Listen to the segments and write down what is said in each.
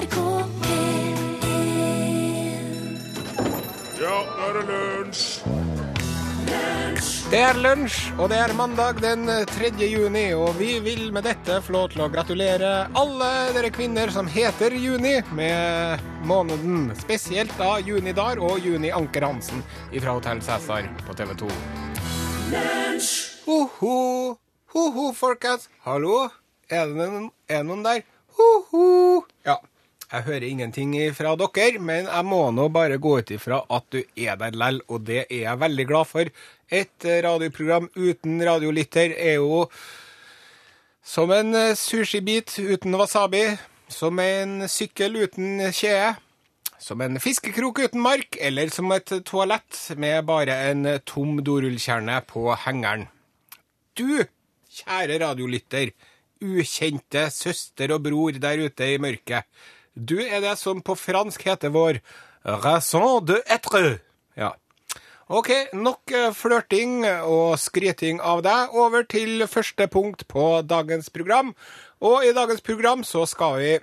NRK P1 Ja, nå er det lunsj! Det er lunsj, og det er mandag den 3. juni, og vi vil med dette få lov til å gratulere alle dere kvinner som heter Juni, med måneden. Spesielt da Juni Dar og Juni Anker Hansen fra Hotell Cæsar på TV 2. Ho-ho, ho-ho, folkens. Hallo? Er det noen, er det noen der? Ho-ho. Ja. Jeg hører ingenting fra dere, men jeg må nå bare gå ut ifra at du er der lell, og det er jeg veldig glad for. Et radioprogram uten radiolytter er jo som en eh, sushibit uten wasabi, som en sykkel uten kjede, som en fiskekrok uten mark, eller som et toalett med bare en tom dorullkjerne på hengeren. Du, kjære radiolytter, ukjente søster og bror der ute i mørket. Du er det som på fransk heter vår raison de être. Ja. OK, nok eh, flørting og skryting av deg. Over til første punkt på dagens program. Og i dagens program så skal vi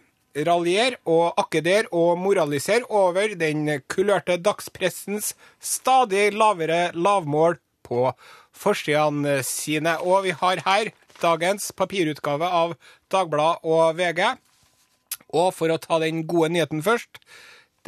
raljere og akkedere og moralisere over den kulørte dagspressens stadig lavere lavmål på forsidene sine. Og vi har her dagens papirutgave av Dagbladet og VG. Og for å ta den gode nyheten først.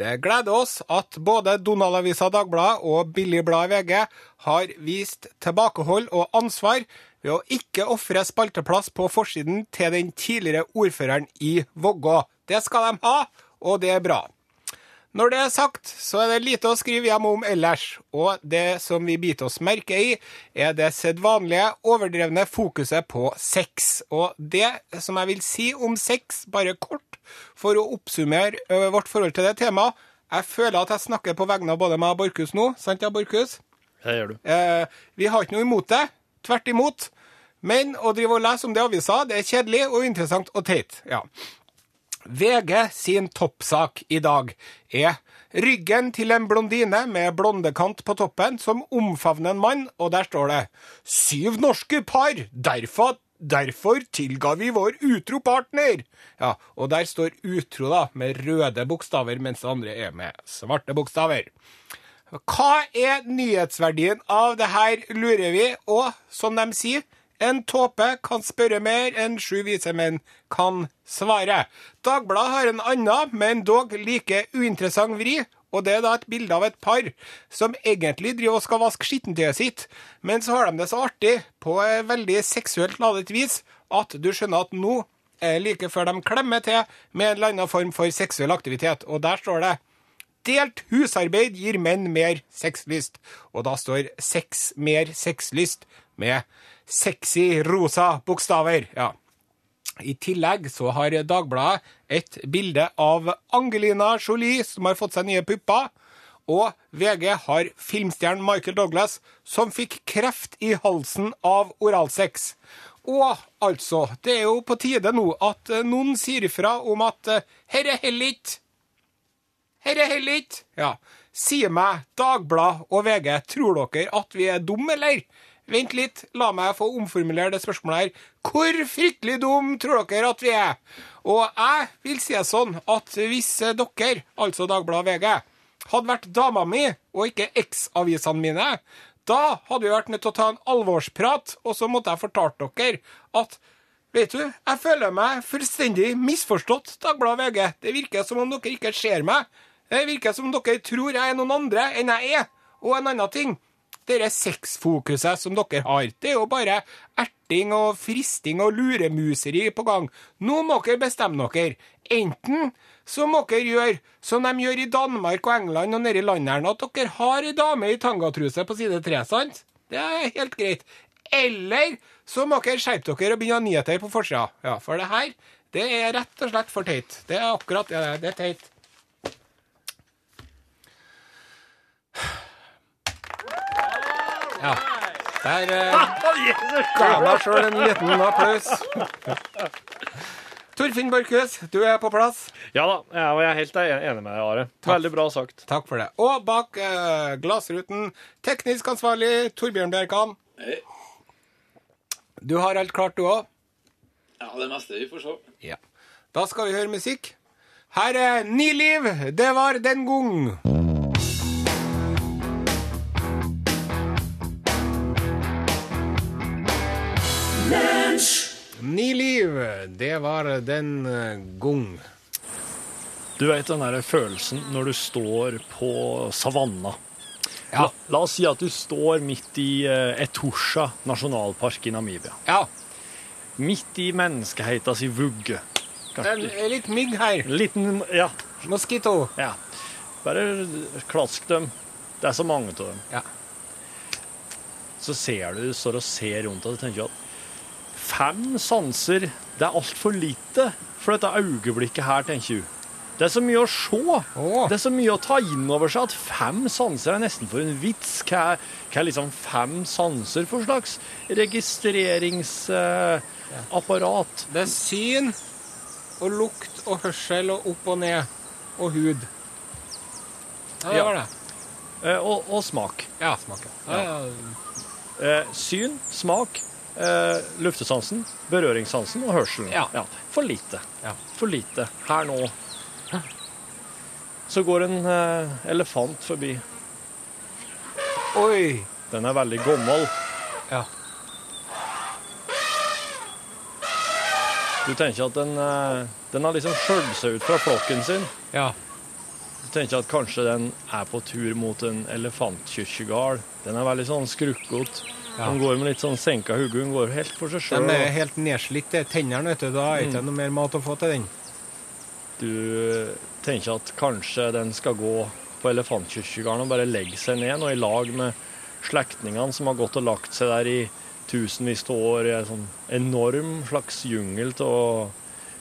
Det gleder oss at både Donald-avisa Dagbladet og Billigbladet VG har vist tilbakehold og ansvar ved å ikke ofre spalteplass på forsiden til den tidligere ordføreren i Vågå. Det skal de ha, og det er bra. Når det er sagt, så er det lite å skrive hjem om ellers, og det som vi biter oss merke i, er det sedvanlige, overdrevne fokuset på sex. Og det som jeg vil si om sex, bare kort, for å oppsummere vårt forhold til det temaet Jeg føler at jeg snakker på vegne av både meg og Borchhus nå, sant ja, Borchhus? Det gjør du. Eh, vi har ikke noe imot det, tvert imot. Men å drive og lese om det i avisa, det er kjedelig og interessant og teit. Ja. VG sin toppsak i dag er ryggen til en blondine med blondekant på toppen som omfavner en mann, og der står det Syv norske par, derfor, derfor tilga vi vår utro partner. Ja, og der står utro da, med røde bokstaver, mens det andre er med svarte bokstaver. Hva er nyhetsverdien av det her, lurer vi, og som de sier, en tåpe kan spørre mer enn sju vise menn kan svare. Dagbladet har en annen, men dog like uinteressant vri, og det er da et bilde av et par som egentlig driver og skal vaske skittentøyet sitt, men så har de det så artig, på veldig seksuelt ladet vis, at du skjønner at nå er like før de klemmer til med en eller annen form for seksuell aktivitet, og der står det Delt husarbeid gir menn mer sexlyst. Og da står sex mer sexlyst med sexy rosa bokstaver. Ja. I tillegg så har Dagbladet et bilde av Angelina Jolie, som har fått seg nye pupper. Og VG har filmstjernen Michael Douglas, som fikk kreft i halsen av oralsex. Og altså, det er jo på tide nå at noen sier ifra om at eh, herre heller ikke. Herre heller ikke. Ja. Si meg, Dagbladet og VG, tror dere at vi er dumme, eller? Vent litt, la meg få omformulere det spørsmålet her. Hvor fryktelig dum tror dere at vi er? Og jeg vil si det sånn at hvis dere, altså Dagbladet VG, hadde vært dama mi og ikke X-avisene mine, da hadde vi vært nødt til å ta en alvorsprat, og så måtte jeg fortalt dere at Vet du, jeg føler meg fullstendig misforstått, Dagbladet VG. Det virker som om dere ikke ser meg. Det virker som om dere tror jeg er noen andre enn jeg er. Og en annen ting. Dette sexfokuset som dere har, det er jo bare erting og fristing og luremuseri på gang. Nå må dere bestemme dere. Enten så må dere gjøre som de gjør i Danmark og England og nede i landet her, at dere har ei dame i tangatruse på side tre, sant? Det er helt greit. Eller så må dere skjerpe dere og begynne å ha nyheter på forsida. Ja, for det her, det er rett og slett for teit. Det er akkurat det. Det er teit. Ja. Der eh, ga jeg meg sjøl en liten applaus. Torfinn Borchhus, du er på plass. Ja da, jeg er helt enig med deg, Are. Veldig bra sagt. Takk for det. Og bak eh, glassruten, teknisk ansvarlig Torbjørn Bjerkan. Hei. Du har alt klart, du òg? Ja, det meste vi får se. Ja. Da skal vi høre musikk. Her er Ni liv, det var den gang. Ni liv, det var den eh, gang. Du vet den der følelsen når du står på savanna. Ja. La, la oss si at du står midt i Etusha Etosha nasjonalpark i Namibia. Ja, Midt i menneskeheta si vugge. det er litt mygg her. Liten Ja. Moskito. ja. Bare klask dem. Det er så mange av dem. Ja. Så ser du, du står og ser rundt deg og tenker at fem sanser, det er altfor lite for dette øyeblikket her, tenker du. Det er så mye å se. Oh. Det er så mye å ta inn over seg at fem sanser er nesten for en vits. Hva er, hva er liksom fem sanser for slags registreringsapparat? Det er syn og lukt og hørsel og opp og ned og hud. Ja, det Ja. var det. Eh, og, og smak. Ja, smaken. Ja, ja. Eh, syn, smak, eh, luftesansen, berøringssansen og hørselen. Ja. For lite. Ja. For lite. Her nå. Så går en eh, elefant forbi. Oi! Den er veldig gammel. Ja. Du tenker at den, eh, den har liksom skjølt seg ut fra flokken sin. Ja. Du tenker at kanskje den er på tur mot en elefantkirkegård. Den er veldig sånn skrukkete. Ja. Den går med litt sånn senka hode. Hun går helt for seg De sjøl. er helt nedslitt, de tennene, vet du. Da er det ikke noe mer mat å få til den. Du tenker at kanskje den skal gå på elefantkirkegården og bare legge seg ned, og i lag med slektningene som har gått og lagt seg der i tusenvis av år i en sånn enorm slags jungel av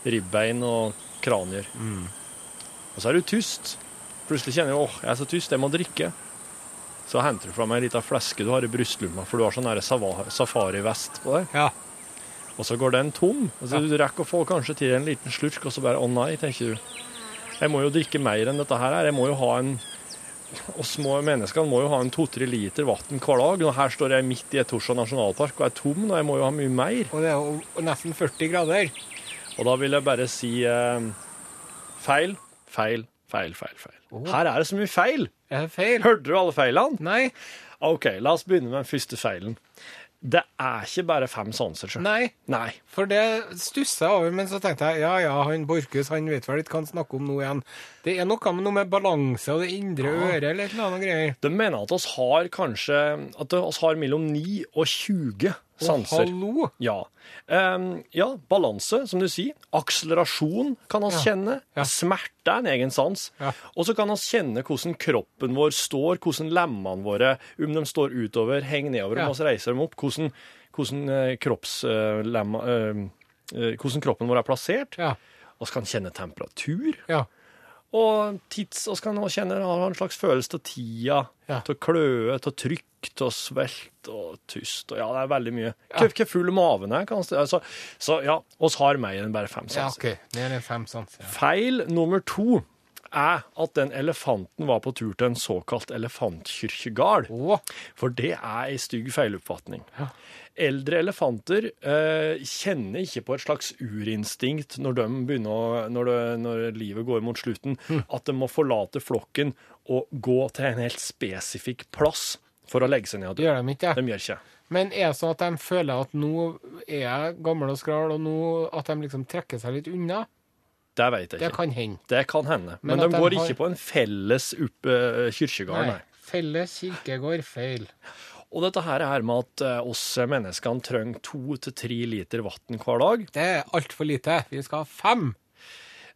ribbein og kranier. Og så er du tyst. Plutselig kjenner du åh, jeg er så tyst, jeg må drikke. Så henter du fra meg ei lita fleske du har i brystlomma, for du har sånn safarivest på deg. Ja. Og så går den tom. Og så Du rekker å få kanskje til en liten slurk, og så bare å nei, tenker du. Jeg må jo drikke mer enn dette her. Jeg må jo ha en Og små menneskene må jo ha en to-tre liter vann hver dag. Og her står jeg midt i Etosha nasjonalpark og er tom, og jeg må jo ha mye mer. Og det er jo nesten 40 grader. Og da vil jeg bare si eh, feil, feil, feil, feil. feil. Her er det så mye feil. Feil? Hørte du alle feilene? Nei. OK, la oss begynne med den første feilen. Det er ikke bare fem sanser. sjø. Nei. Nei. For det stussa jeg over, men så tenkte jeg ja ja, han Borchhus han vet vel ikke hva han snakker om nå igjen. Det er noe med noe med balanse og det indre øret eller eller annet greier. De mener at oss har kanskje at oss har mellom 9 og 20 Sanser. hallo! Ja. Um, ja, balanse, som du sier. Akselerasjon kan vi Ja. kjenne. Ja. Smerte er en egen sans. Ja. Og så kan vi kjenne hvordan kroppen vår står, hvordan lemmene våre, om de står utover, henger nedover, om vi reiser dem opp, hvordan, hvordan, uh, kroppslemma, uh, uh, hvordan kroppen vår er plassert. Ja. Vi kan kjenne temperatur. Ja. Og tids, og kan man kjenne har en slags følelse av tida, Ja. til kløe, til trykk, til svelte og tyst. Og ja, det er veldig mye. Ja. Hvor full maven er, kan. Altså, så ja, oss har mer enn bare fem ja, okay. OK. enn fem sanser. Feil nummer to er at den elefanten var på tur til en såkalt elefantkirkegard. For det er ei stygg feiloppfatning. Eldre elefanter eh, kjenner ikke på et slags urinstinkt når, de begynner når, det, når livet går mot slutten, at de må forlate flokken og gå til en helt spesifikk plass for å legge seg ned. og dø. gjør de ikke. De gjør ikke. Men er det sånn at de føler at nå er jeg gammel og skral, og nå at de liksom trekker seg litt unna? Det vet jeg Det kan hende. Det kan hende. Men, Men de de går har- ikke på en felles opp, uh, kirkegård, Nei. nei. Felles kirkegård, feil. Og dette her er med at eh, oss menneskene trenger to til tre liter vann hver dag. Det er altfor lite. Vi skal ha fem.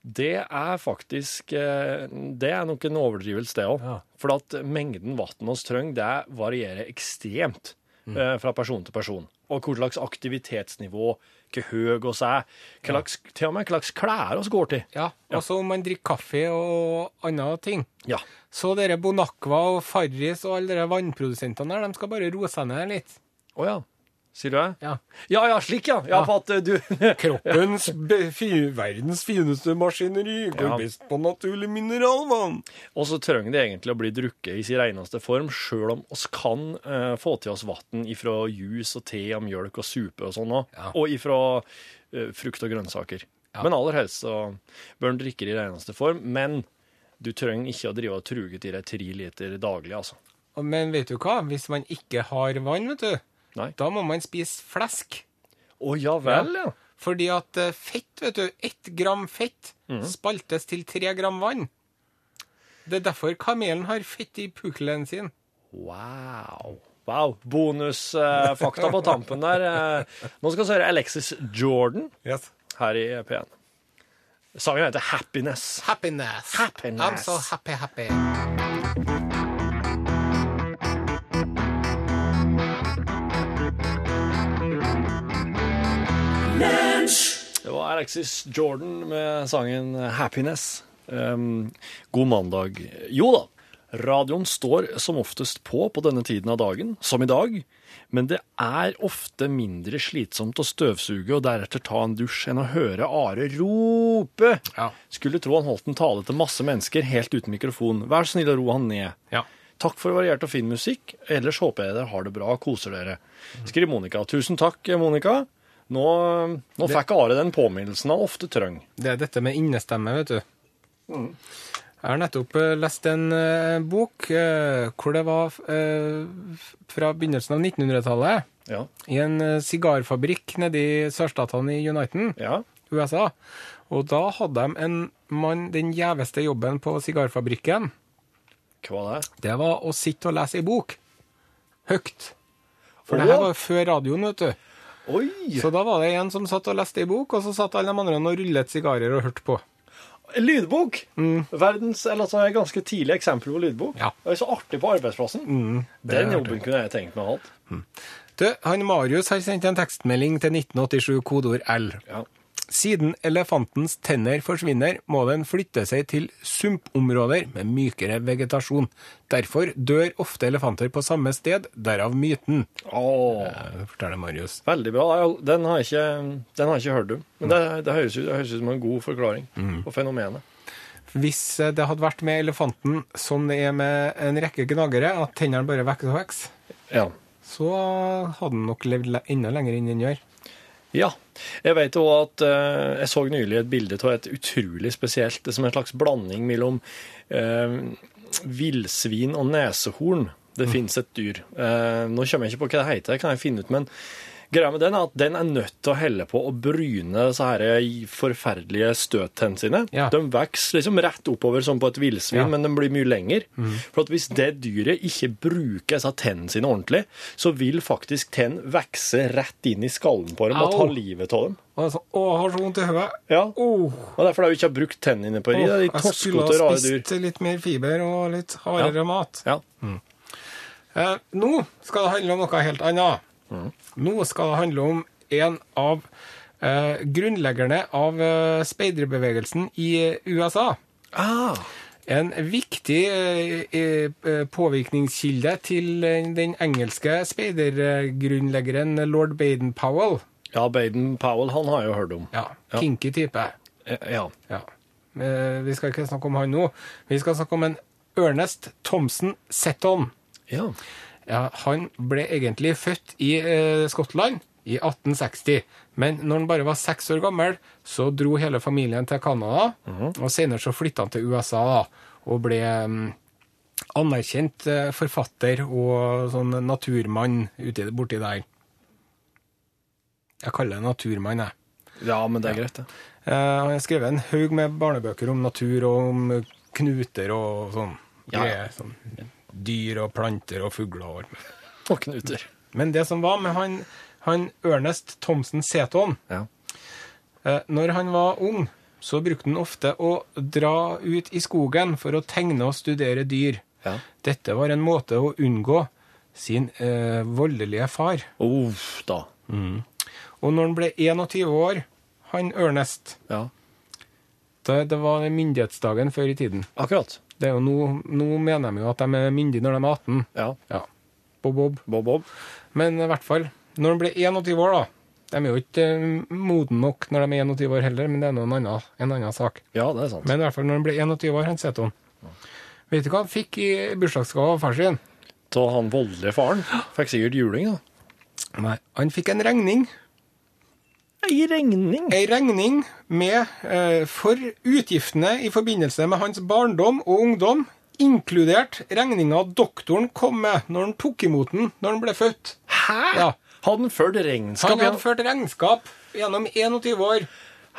Det er faktisk eh, Det er nok en overdrivelse, det òg. Ja. For at mengden vann vi trenger, det varierer ekstremt eh, fra person til person. Og hva slags aktivitetsnivå, hvor høy oss er, hva slags, til og med hva slags klær oss går til. Ja. Og så om man drikker kaffe og andre ting. Ja. Så dere Bonacqua og Farris og alle de vannprodusentene der, de skal bare roe seg ned litt. Å ja. Sier du det? Ja. Ja ja, slik ja. Ja, Ja. på at eh, du Kroppens be- fi- verdens fineste maskineri går Ja. best på naturlig mineralvann. Og så trenger det egentlig å bli drukket i sin reneste form, sjøl om oss kan eh, få til oss vann ifra jus og te og mjølk og supe og sånn òg. Ja. Og ifra eh, frukt og grønnsaker. Men aller helst så bør en drikke det i reneste form. Men du trenger ikke å drive og truge til deg tre liter daglig, altså. Og- Men vet du hva? Hvis man ikke har vann, vet du, Nei. da må man spise flesk. Å ja vel, ja. Fordi at eh, fett, vet du, ett gram fett mm. spaltes til tre gram vann. Det er derfor kamelen har fett i pukkelen sin. Wow. Wow. Bonusfakta på tampen der. Eh, Nå skal vi høre Alexis Jordan her i P1. Sangen heter Happiness. Happiness. Happiness. I'm so happy, happy. Alexis Jordan med sangen Happiness. Um, god mandag. Jo da, radioen står som oftest på på denne tiden av dagen, som i dag. Men det er ofte mindre slitsomt å støvsuge og deretter ta en dusj enn å høre Are rope. Ja. Skulle tro han holdt en tale til masse mennesker helt uten mikrofon. Vær så snill å ro han ned. Ja. Takk for variert og fin musikk. Ellers håper jeg dere har det bra og koser dere. Skriver Monica. Tusen takk, Monica. Nå, nå fikk Are den påminnelsen han ofte trenger. Det er dette med innestemme, vet du. Jeg har nettopp eh, lest en uh, bok uh, hvor det var uh, fra begynnelsen av 1900-tallet Ja. i en sigarfabrikk nede i sørstatene i Uniten, ja. USA. Og da hadde de en mann, den gjeveste jobben på sigarfabrikken, Hva var det? det var å sitte og lese ei bok. Høyt. For det her var før radioen, vet du. Oi! Så da var det en som satt og leste ei bok, og så satt alle de andre og rullet sigarer og hørte på. Lydbok! lydbok! Verdens, eller altså ganske tidlig eksempel på lydbok. Ja. Det er så artig på arbeidsplassen. det Den jobben kunne jeg tenkt meg å ha. Du, han Marius har sendt en tekstmelding til 1987, kodeord L. Ja. Siden elefantens tenner forsvinner, må den flytte seg til sumpområder med mykere vegetasjon. Derfor dør ofte elefanter på samme sted, derav myten, Åh, forteller Marius. veldig bra. Den har jeg ikke, den har jeg ikke hørt om. Men det, det, høres ut, det høres ut som en god forklaring på fenomenet. Hvis eh, det hadde vært med elefanten som det er med en rekke gnagere, at tennene bare vokser og vokser, Ja. så hadde den nok levd enda lenger enn den gjør. Ja. Jeg vet jo at eh, jeg så nylig et bilde av et utrolig spesielt Det er som en slags blanding mellom uh, villsvin og nesehorn. Det finnes et dyr. Eh, nå kommer jeg ikke på hva det heter, det kan jeg finne ut. Men greia med den er at den er nødt til å helle på og bryne disse her forferdelige støttennene sine. Ja. De vokser liksom rett oppover som på et villsvin, Ja. men de blir mye lenger. For at hvis det dyret ikke bruker disse tennene sine ordentlig, så vil faktisk tenn vokse rett inn i skallen på dem og ta livet av dem. Og så, å, har så vondt i hodet. Ja. Oh, Og er fordi du ikke har brukt tennene på er de jeg skulle ha spist litt mer fiber og litt hardere mat. Ja. Eh, nå skal det handle om noe helt annet. Mm. Nå skal det handle om en av eh, grunnleggerne av eh, speiderbevegelsen i eh, USA. Ah. En viktig eh, eh, påvirkningskilde til eh, den engelske speidergrunnleggeren lord Baden-Powell. ja, Baden Powell, han har jeg jo hørt om. Ja, kinky type. Eh, Ja. Ja. Eh, Vi skal ikke snakke om han nå. Vi skal snakke om en Ernest Thompson Setton. ja. Ja, han ble egentlig født i eh, Skottland i 1860. Men når han bare var seks år gammel, så dro hele familien til Canada. Og senere så flytta han til USA da, og ble um, anerkjent eh, forfatter og sånn naturmann uti, borti der. Jeg kaller det naturmann, jeg. ja, men det er greit, det. Eh, han har skrevet en haug med barnebøker om natur og om knuter og sånn. Ja, ja. Sånn dyr og planter og fugler og alt. Og knuter. Men det som var med han, han Ernest Thomsen Seton Ja. eh, Når han var ung, så brukte han ofte å dra ut i skogen for å tegne og studere dyr. Ja. Dette var en måte å unngå sin eh, voldelige far. Uff, da. Og når han ble 21 år, han Ernest Ja. det, det var myndighetsdagen før i tiden. Akkurat. Det er jo nå, nå mener de jo at de er myndige når de er 18. Ja. Ja. Bob, bob. Bob, Bob. Men i hvert fall, når de blir 21 år, da De er jo ikke eh, moden nok når de er 21 år heller, men det er noe annen, en annen sak. Ja, det er sant. Men i hvert fall når de blir 21 år, han Seton Vet du hva han fikk i bursdagsgave av far sin? Så han voldelige faren fikk sikkert juling, da. Nei, Han fikk en regning. Ei regning? ei regning med, eh, for utgiftene i forbindelse med hans barndom og ungdom, inkludert regninga doktoren kom med når han tok imot den når han ble født. Hæ? Ja. Hadde han ført regnskap? Han hadde ført regnskap gjennom 21 år.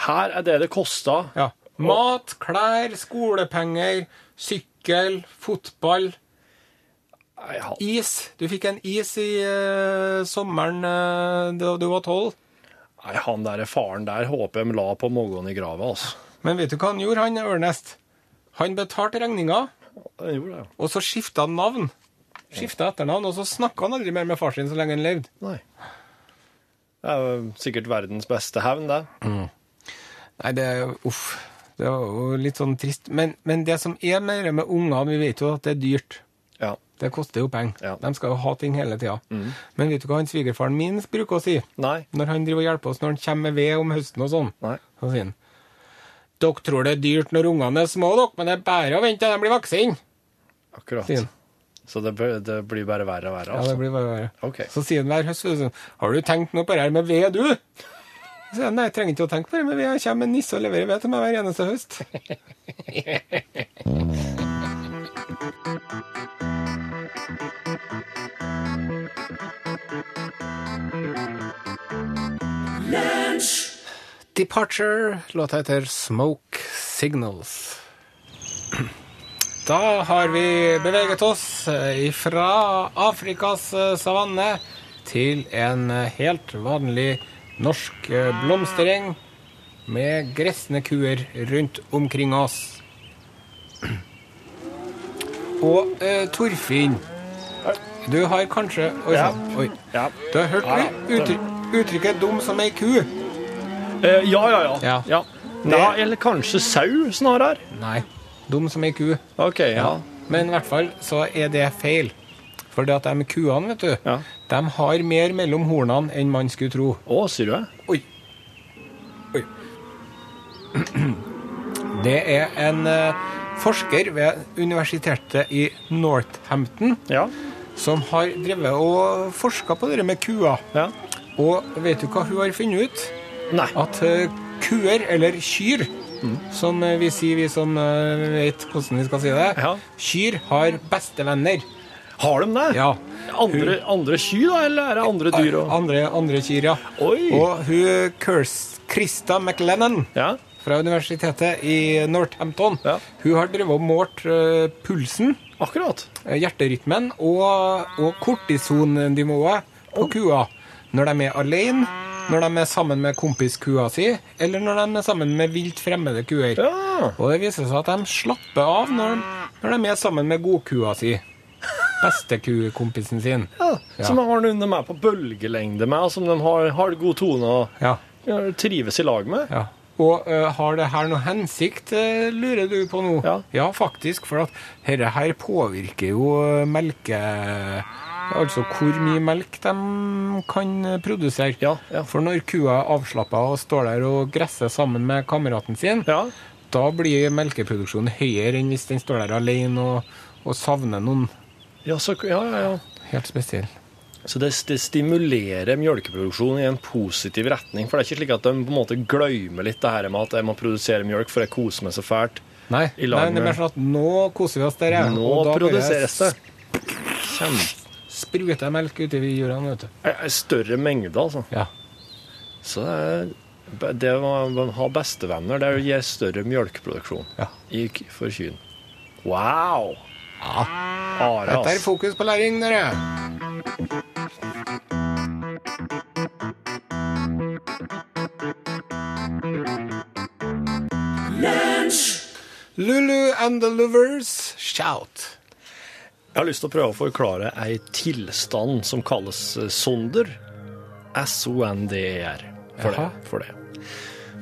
Her er det det kosta. Ja. Mat, klær, skolepenger, sykkel, fotball, is. Du fikk en is i uh, sommeren uh, da du var tolv. Nei, han der faren der håper jeg la på magen i grava, altså. Men vet du hva han gjorde, han Ørnest? Han betalte regninga, ja. og så skifta han navn. Skifta etternavn, og så snakka han aldri mer med far sin så lenge han levde. Nei. Det er jo sikkert verdens beste hevn, det. Nei, det er Uff. Det er jo litt sånn trist. Men, men det som er mer med unger, vi vet jo at det er dyrt. Det koster jo penger. Ja. Mm. De skal jo ha ting hele tida. Men vet du hva han svigerfaren min bruker å si? Nei. Når han driver og hjelper oss når han kommer med ved om høsten og sånn. Så sier han Dere tror det er dyrt når ungene er små, dere, men det er bare å vente til de blir voksne. Akkurat. Sier han. Så det, det blir bare verre og verre, Ja, det altså. blir bare verre. Okay. Så sier han hver høst sånn, Har du tenkt noe på det her med ved, du? Så sier han, Nei, jeg trenger ikke å tenke på det med ved. Jeg kommer med nisse og leverer ved til meg hver eneste høst. Departure. Låta heter Smoke Signals. Da har vi beveget oss fra Afrikas eh, savanne til en eh, helt vanlig norsk eh, blomstereng med gresne kuer rundt omkring oss. Og eh, Torfinn, du har kanskje Oi sann. Oi. Ja. Du har hørt utry uttrykket 'dum som ei ku'? Eh, ja, ja, ja. Ja. ja. Nei, eller kanskje sau, snarere. Nei. Dum som ei ku. OK, ja. Men i hvert fall så er det feil. For det at de kuene, vet du, Ja. de har mer mellom hornene enn man skulle tro. Å, sier du det? Oi. Oi. Det er en eh, forsker ved universitetet i Northampton Ja. Som har drevet og forska på det med kuer. Ja. Og vet du hva hun har funnet ut? Nei. At eh, kuer, eller kyr, som eh, vi sier, vi som eh, vet hvordan vi skal si det, Ja. kyr har bestevenner. Har de det? Ja. Andre, andre kyr, da, eller er det andre dyr Og... Andre, andre kyr, ja. Oi! Og hun Kirst, Krista McLennan Ja. fra universitetet i Northampton, Ja. hun har drevet og målt uh, pulsen, Akkurat. eh, hjerterytmen og, og kortisonnivået på kua når de er alene, når de er sammen med kompiskua si, eller når de er sammen med vilt fremmede kuer. Ja. Og det viser seg at de slapper av når, når de er sammen med godkua si. Bestekukompisen sin. ja. Ja. Som de har under meg på bølgelengde med, som de har, har god tone og Ja. ja, trives i lag med. Ja. Og uh, har det her noe hensikt, uh, lurer du på nå? Ja. faktisk, for at dette her påvirker jo eh, melke... Altså hvor mye melk de kan produsere. Ja, ja. For når kua er avslappa og står der og gresser sammen med kameraten sin, Ja. da blir melkeproduksjonen høyere enn hvis den står der alene og, og savner noen Ja, så, ja, ja, ja. helt spesiell. Så det, det stimulerer mjølkeproduksjon i en positiv retning. For det er ikke slik at de på en måte glemmer litt det her med at jeg må produsere mjølk for jeg koser meg så fælt. Nei, I nei det er mer sånn at nå koser vi oss der, ja. Nå og da produseres det. Kjempe. Spruter melk i jordene, vet du. En større mengde, altså. Ja. Så det, er- det å ha bestevenner, det gir større mjølkeproduksjon Ja. i, for kyrne. Wow! Ja. Dette er fokus på læring, dere. Lulu and the Lovers shout. Jeg har lyst til å prøve å forklare ei tilstand som kalles eh, sonder. S-O-N-D-E-R. For, for det.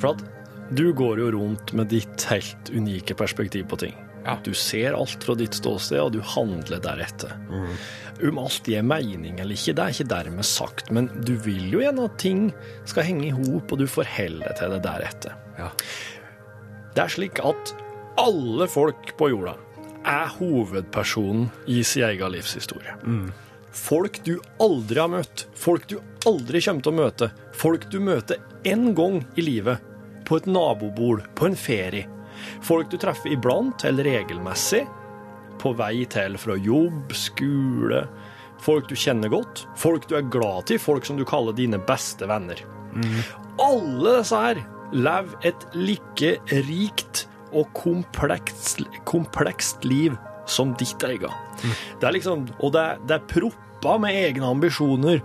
For at du går jo rundt med ditt helt unike perspektiv på ting. Ja. Du ser alt fra ditt ståsted, og du handler deretter. Om alt gir mening eller ikke, det er ikke dermed sagt, men du vil jo gjerne at ting skal henge i hop, og du forholder deg til det deretter. Ja. Det er slik at alle folk på jorda er hovedpersonen i sin egen livshistorie. Folk du aldri har møtt. Folk du aldri kommer til å møte. Folk du møter én gang i livet. På et nabobol, på en ferie. Folk du treffer iblant eller regelmessig. På vei til fra jobb, skole. Folk du kjenner godt. Folk du er glad til. Folk som du kaller dine beste venner. Alle disse her lever et like rikt og komplekst, komplekst liv som ditt eget. Det er liksom, og det det er proppa med egne ambisjoner,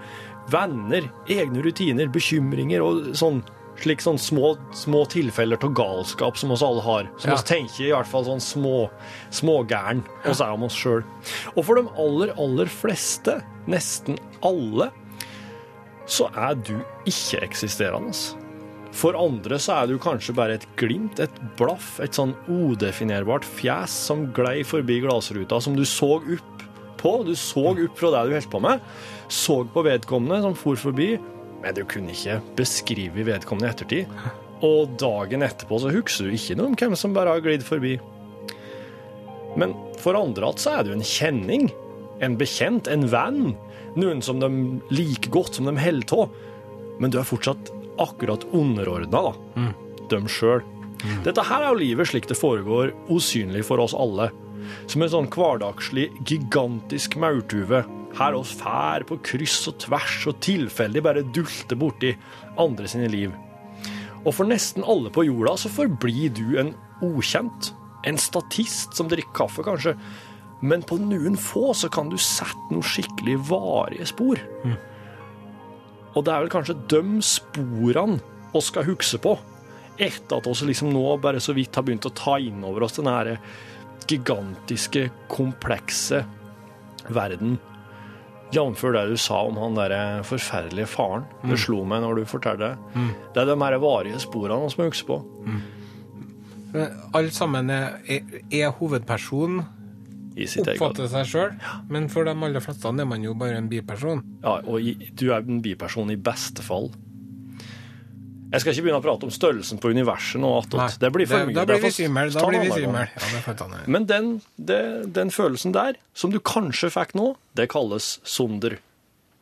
venner, egne rutiner, bekymringer og sånn, slik sånn små, små tilfeller av galskap som oss alle har. Som Ja. oss tenker i hvert fall sånn små, smågæren oss er om oss sjøl. Og for de aller, aller fleste, nesten alle, så er du ikke-eksisterende. For andre så er du kanskje bare et glimt, et blaff, et sånn udefinerbart fjes som glei forbi glassruta, som du så opp på. Du så opp fra det du holdt på med, så på vedkommende som for forbi, men du kunne ikke beskrive vedkommende i ettertid. Og dagen etterpå så husker du ikke noe om hvem som bare har glidd forbi. Men for andre at så er du en kjenning, en bekjent, en venn, noen som de liker godt, som de holder av. Men du er fortsatt akkurat underordna, da. Dem sjøl. Dette her er jo livet slik det foregår, usynlig for oss alle. Som en sånn hverdagslig, gigantisk maurtue. Her oss fær på kryss og tvers og tilfeldig bare dulter borti andre sine liv. Og for nesten alle på jorda så forblir du en ukjent. En statist som drikker kaffe, kanskje. Men på noen få så kan du sette noen skikkelig varige spor. Og det er vel kanskje de sporene vi skal huske på, etter at vi liksom nå bare så vidt har begynt å ta inn over oss den her gigantiske, komplekse verden. Jf. det du sa om han der forferdelige faren. Det slo meg når du fortalte det. Det er de her varige sporene vi må huske på. Mm. Alle sammen er, er, er hovedperson, I sitt eget. oppfatter seg sjøl, men for de aller fleste er man jo bare en biperson. Ja, og i- du er en biperson i beste fall. Jeg skal ikke begynne å prate om størrelsen på universet nå, attåt. Det blir for mye. Da blir vi Det svimmel. Da blir vi svimmel. Ja. Men den, det, den følelsen der, som du kanskje fikk nå, det kalles sonder.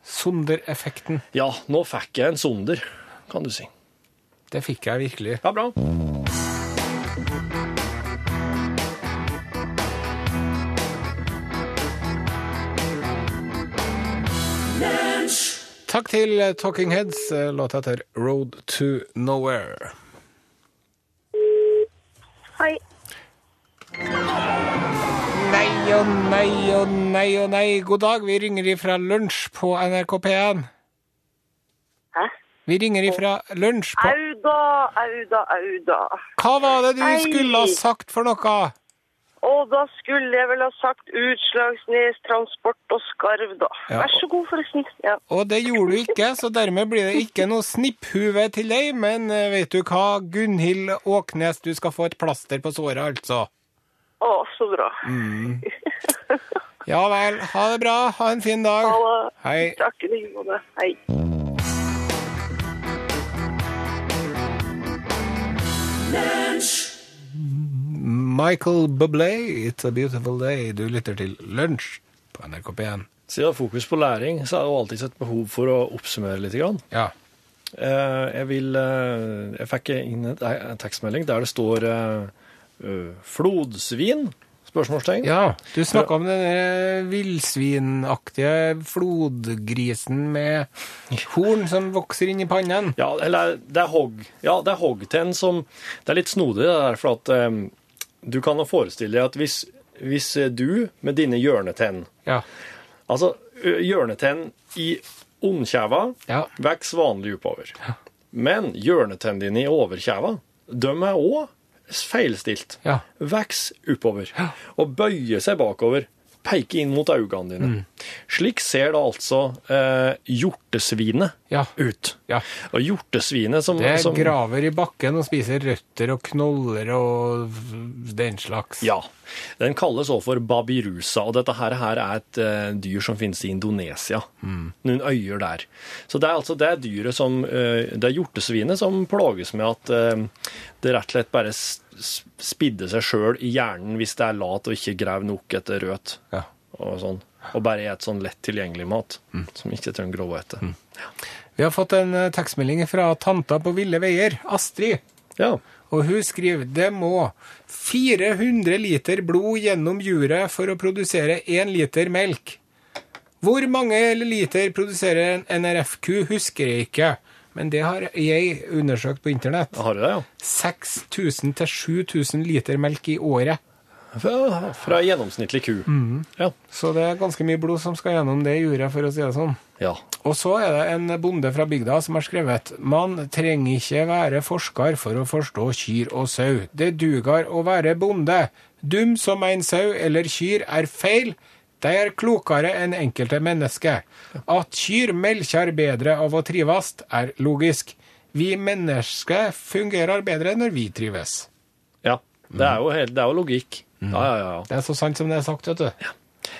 Sondereffekten. Ja, nå fikk jeg en sonder, kan du si. Det fikk jeg virkelig. Ja, bra. Takk til Talking Heads. Låta heter Road to Nowhere. Hei. Nei og nei og nei og nei. God dag, vi ringer ifra lunsj på NRK P1. Hæ? Vi ringer ifra lunsj på Au da, au da, au da. Hva var det du Hei. skulle ha sagt for noe? Og da skulle jeg vel ha sagt Utslagsnes Transport og Skarv, da. Ja. Vær så god, forresten. Ja. Og det gjorde du ikke, så dermed blir det ikke noe snipphue til deg. Men eh, vet du hva, Gunhild Åknes, du skal få et plaster på såret, altså. Å, så bra. Ja vel, ha det bra. Ha en fin dag. Ha det. Hei. Takk i like måte. Hei. Michael Bublé, It's a Beautiful Day. Du lytter til Lunsj på NRK P1. Siden jeg har fokus på læring, så er det jo alltid et behov for å oppsummere litt. Grann. Ja. Eh, Jeg vil eh, Jeg fikk inn en tekstmelding der det står eh, 'flodsvin'? Spørsmålstegn. ja, du snakka om den villsvinaktige flodgrisen med horn som vokser inn i pannen. Ja, eller det er hogg. Ja, det er hoggtenn som Det er litt snodig, det der, for at du kan jo forestille deg at hvis, hvis du med dine hjørnetenn Ja. Altså, hjørnetenn i ondkjeva Ja. vokser vanlig oppover. Men hjørnetennene dine i overkjeva, de er òg feilstilt. Ja. Vokser oppover. Og bøyer seg bakover. Peker inn mot øynene dine. Mm. Slik ser da altså eh, hjortesvinet Ja. ut. ja. Og hjortesvinet som, Det som graver i bakken og spiser røtter og knoller og den slags. Ja. Den kalles også for babirusa, og dette her, her er et eh, dyr som finnes i Indonesia. Noen øyer der. Så det er altså det dyret som eh, Det er hjortesvinet som plages med at eh, det rett og slett bare spidder seg sjøl i hjernen hvis det er lat og ikke graver nok etter rødt. Ja. og sånn. Og bare et sånn lett tilgjengelig mat, som ikke trenger grovhvete. Vi har fått en tekstmelding fra tanta på ville veier, Astrid. Ja. Og hun skriver det må 400 liter blod gjennom juret for å produsere 1 liter melk. Hvor mange liter produserer en NRF-ku, husker jeg ikke. Men det har jeg undersøkt på internett. Har du det, ja? 6000 til 7000 liter melk i året. Fra, fra gjennomsnittlig ku. Ja. Så det er ganske mye blod som skal gjennom det juret, for å si det sånn. ja. Og så er det en bonde fra bygda som har skrevet Man trenger ikke være forsker for å forstå kyr og sau. Det duger å være bonde. Dum som en sau eller kyr er feil. De er klokere enn enkelte mennesker. At kyr melker bedre av å trives, er logisk. Vi mennesker fungerer bedre når vi trives. ja. Det er jo, helt, det er jo logikk. Ja, ja, ja. Det er så sant som det er sagt, vet du.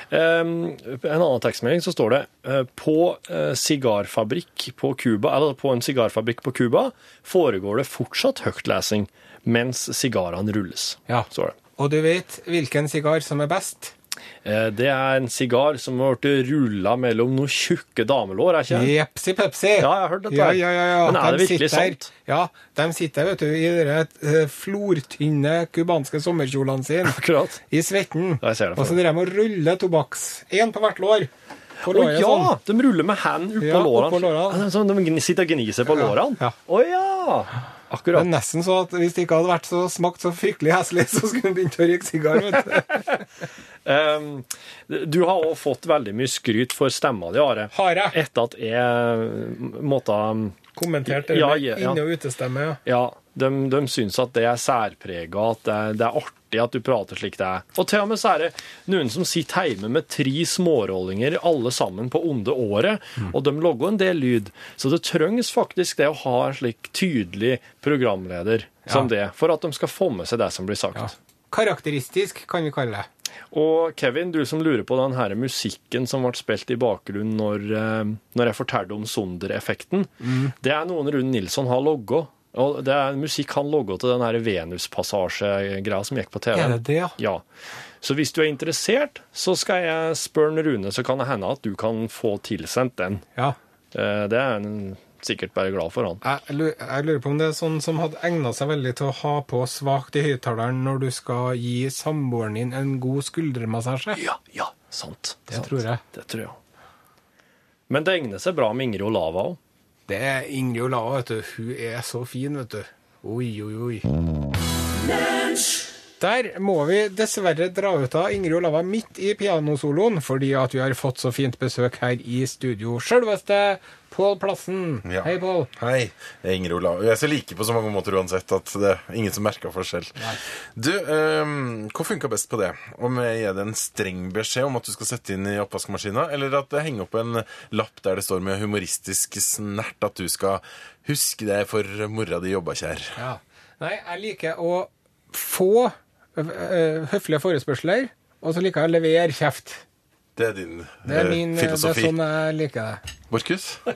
Um, en annen tekstmelding så står det uh, på uh, sigarfabrikk på Cuba, eller på en sigarfabrikk på Cuba foregår det fortsatt høytlesing mens sigarene rulles. Ja. Står det. Og du vet hvilken sigar som er best? Eh, Det er en sigar som har blitt rulla mellom noen tjukke damelår, er ikke det? Jepsi pepsi. Ja, jeg har hørt dette. Ja, ja, ja, ja. Men er De det virkelig sitter- sant? Ja, de sitter vet du, i de eh, flortynne cubanske sommerkjolene sine Akkurat. i svetten. Ja, jeg ser det og så driver de og ruller tobakks. Én på hvert lår. Å oh, ja! sånn. De ruller med hendene oppå Ja, lårene. Opp lårene. Sånn, de sitter og gniser på Ja, lårene? Å ja! Akkurat. er nesten så at hvis det ikke hadde vært så smakt så fryktelig heslig, så skulle han begynt å røyke sigar. Um, du har òg fått veldig mye skryt for stemma di, Are. Har jeg Etter at jeg måtte kommentert det Ja, ja, ja. inne- og utestemme? Ja. Ja, de, de syns at det er særprega, at det det er artig at du prater slik det er. Og til og med så er det noen som sitter hjemme med tre smårollinger, alle sammen på onde året, og de logger en del lyd. Så det trengs faktisk det å ha en slik tydelig programleder som det, for at de skal få med seg det som blir sagt. Ja. Karakteristisk, kan vi kalle det. Og Kevin, du som lurer på den her musikken som ble spilt i bakgrunnen når, eh, når jeg fortalte om Sonder-effekten, det er noen Rune Nilsson har logga. Og det er musikk han logga til den Venuspassasje-greia som gikk på TV. Er det det, ja? Ja. Så hvis du er interessert, så skal jeg spørre Rune, så kan det hende at du kan få tilsendt den. Ja. Eh, Det er han sikkert bare glad for, han. Jeg lu- jeg lurer på om det er sånn som hadde egna seg veldig til å ha på svakt i høyttaleren når du skal gi samboeren din en god skuldermassasje. Ja, ja, sant. Det sant. tror jeg. Det tror jeg. Men det egner seg bra med Ingrid Olava òg. Det er Ingrid Olava, vet du. Hun er så fin, vet du. Oi, oi, oi. Der må vi dessverre dra ut av Ingrid Olava midt i pianosoloen, fordi at vi har fått så fint besøk her i studio. Sjølveste Pål Plassen. Ja. Hei, Pål. Hei, jeg er Ingrid Olav. Jeg er så like på så mange måter uansett at det er ingen som merker forskjell. Du, um, hva funka best på det? Om jeg gir deg en streng beskjed om at du skal sette inn i oppvaskmaskina, eller at det henger opp en lapp der det står med humoristisk snert at du skal huske deg for mora di jobba kjær? Ja. Nei, jeg liker å få ø, høflige forespørsler, og så liker jeg å levere kjeft. Det er din Det er, min, min, det er sånn jeg liker det. Markus,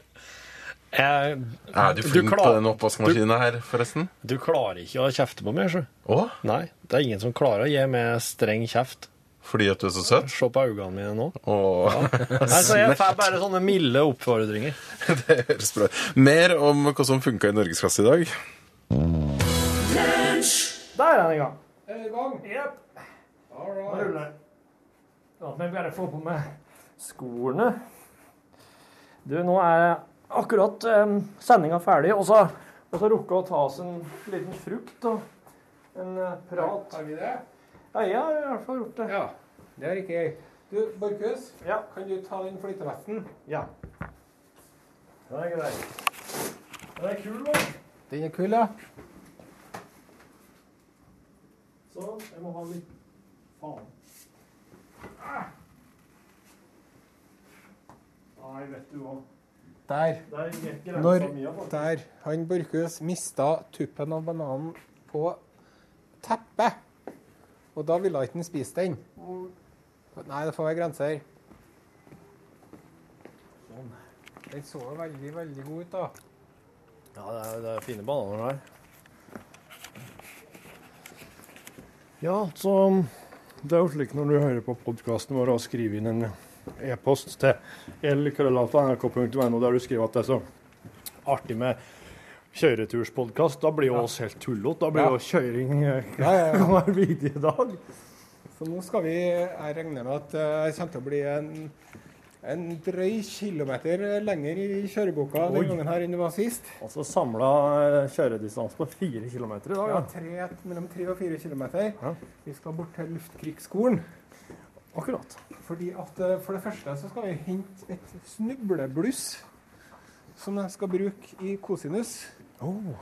Jeg, er du flink klar- på den oppvaskmaskina her, forresten? Du klarer ikke å kjefte på meg, sjø. Å? Nei, det er ingen som klarer å gi meg streng kjeft. Fordi at du er så søt? Se på øynene mine nå. Åh, Nei, så Jeg får bare sånne milde oppfordringer. det høres bra ut. Mer om hva som funka i norgesklasse i dag. Der er den i gang. Er i gang? Yep. All right. La meg bare få på meg skoene. Du, nå er akkurat um, sendinga ferdig, og så, og så rukke å ta oss en liten frukt og en eh, prat. Har vi det? Ja, jeg har i hvert fall gjort det. Ja. Det har ikke jeg. Du, Borchhus, Ja. kan du ta den flytevesten? ja. Den er grei. Den er kul, da. Den er kul, ja. Sånn. Jeg må ha litt Faen. Nei, vet du hva. Der. Der Når der han Borchhus mista tuppen av bananen på teppet, og da ville ikke han spise den. Nei, det får være grenser. Sånn. Den så veldig, veldig god ut, da. Ja, det er, det er fine bananer der. Ja, så Det er jo slik når du hører på podkasten vår og skriver inn en e-post til lkrøllalfa.nrk.no der du skriver at det er så artig med kjøreturspodkast. Da blir jo oss helt tullete. Da blir Ja. jo kjøring eh, Ja, ja, ja. hver videre dag. Så nå skal vi Jeg regner med at eh, det kommer til å bli en, en drøy kilometer lenger i kjøreboka Oi. den gangen her enn det var sist. Altså samla kjøredistanse på fire kilometer i dag. Ja, Ja. tre, mellom tre og fire kilometer. Ja. Vi skal bort til Luftkrigsskolen. Akkurat. Fordi at eh, For det første så skal vi hente et snublebluss som jeg skal bruke i kosinus. Oh.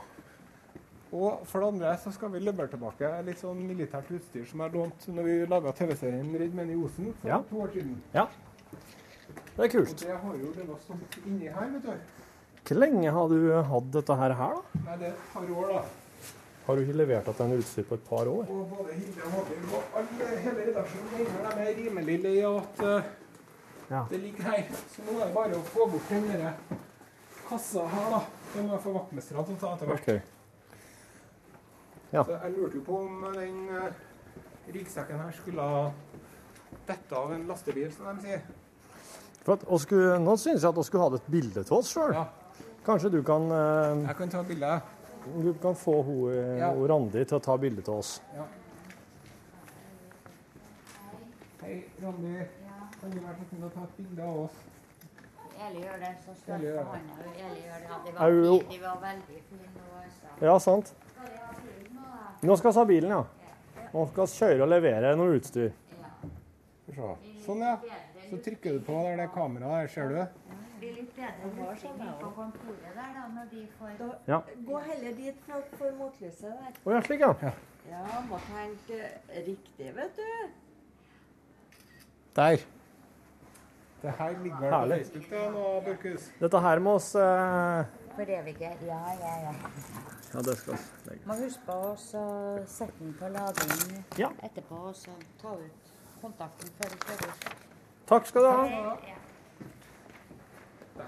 Og for det andre så skal vi levere tilbake litt sånn militært utstyr som jeg lånte når vi laga TV-serien 'Redd menn i Osen' for Ja. to år siden. Det er kult. Og det har jo det var stått inni her, vet du. Hvor lenge har du hatt dette her, da? Nei, det er et par år, da. Har du ikke levert dette utstyr på et par år? Og både Hilde og Håvard og alle, hele redaksjonen mener de er rimelig lei av at uh, Ja. det ligger her. Så nå er det bare å få bort den der kassa her, da. Det må jeg få vaktmesterne til å ta etter hvert. Ok. Ja. Så jeg lurte jo på om den uh, ryggsekken her skulle dette av en lastebil, som de sier. For skulle, nå synes jeg at vi skulle hatt et bilde til oss sjøl. Ja, Kanskje du kan, eh, jeg kan ta bilde. du kan få hun, eh, Ja. Randi til å ta bilde til oss. Hei, Randi. Kan du være så snill å ta et bilde av oss? Eli gjør det, så Eli støtter gjør det. han og Eli gjør det. Ja, de var, jo- de var veldig fine. Ja, sant. Ha nå, skal vi ha bilen, ja. Nå skal vi kjøre og levere noe utstyr. Ja. Sånn, ja. Så trykker du på der det kameraet der, ser du blir litt bedre utstilling på kontoret der, da, når de får Ja. Gå heller dit for, for motlyset der. Å ja, slik, ja. Ja, må tenke riktig, vet du. Der. Det her ligger vel på Herlig. Facebook, nå, Børkhus. Dette her må oss eh, For evige. Ja, ja, ja. Ja, det skal vi legge. Må huske på å så sette den på lading Ja. etterpå, og så ta ut kontakten før vi kjører ut. Takk skal du ha. Ja.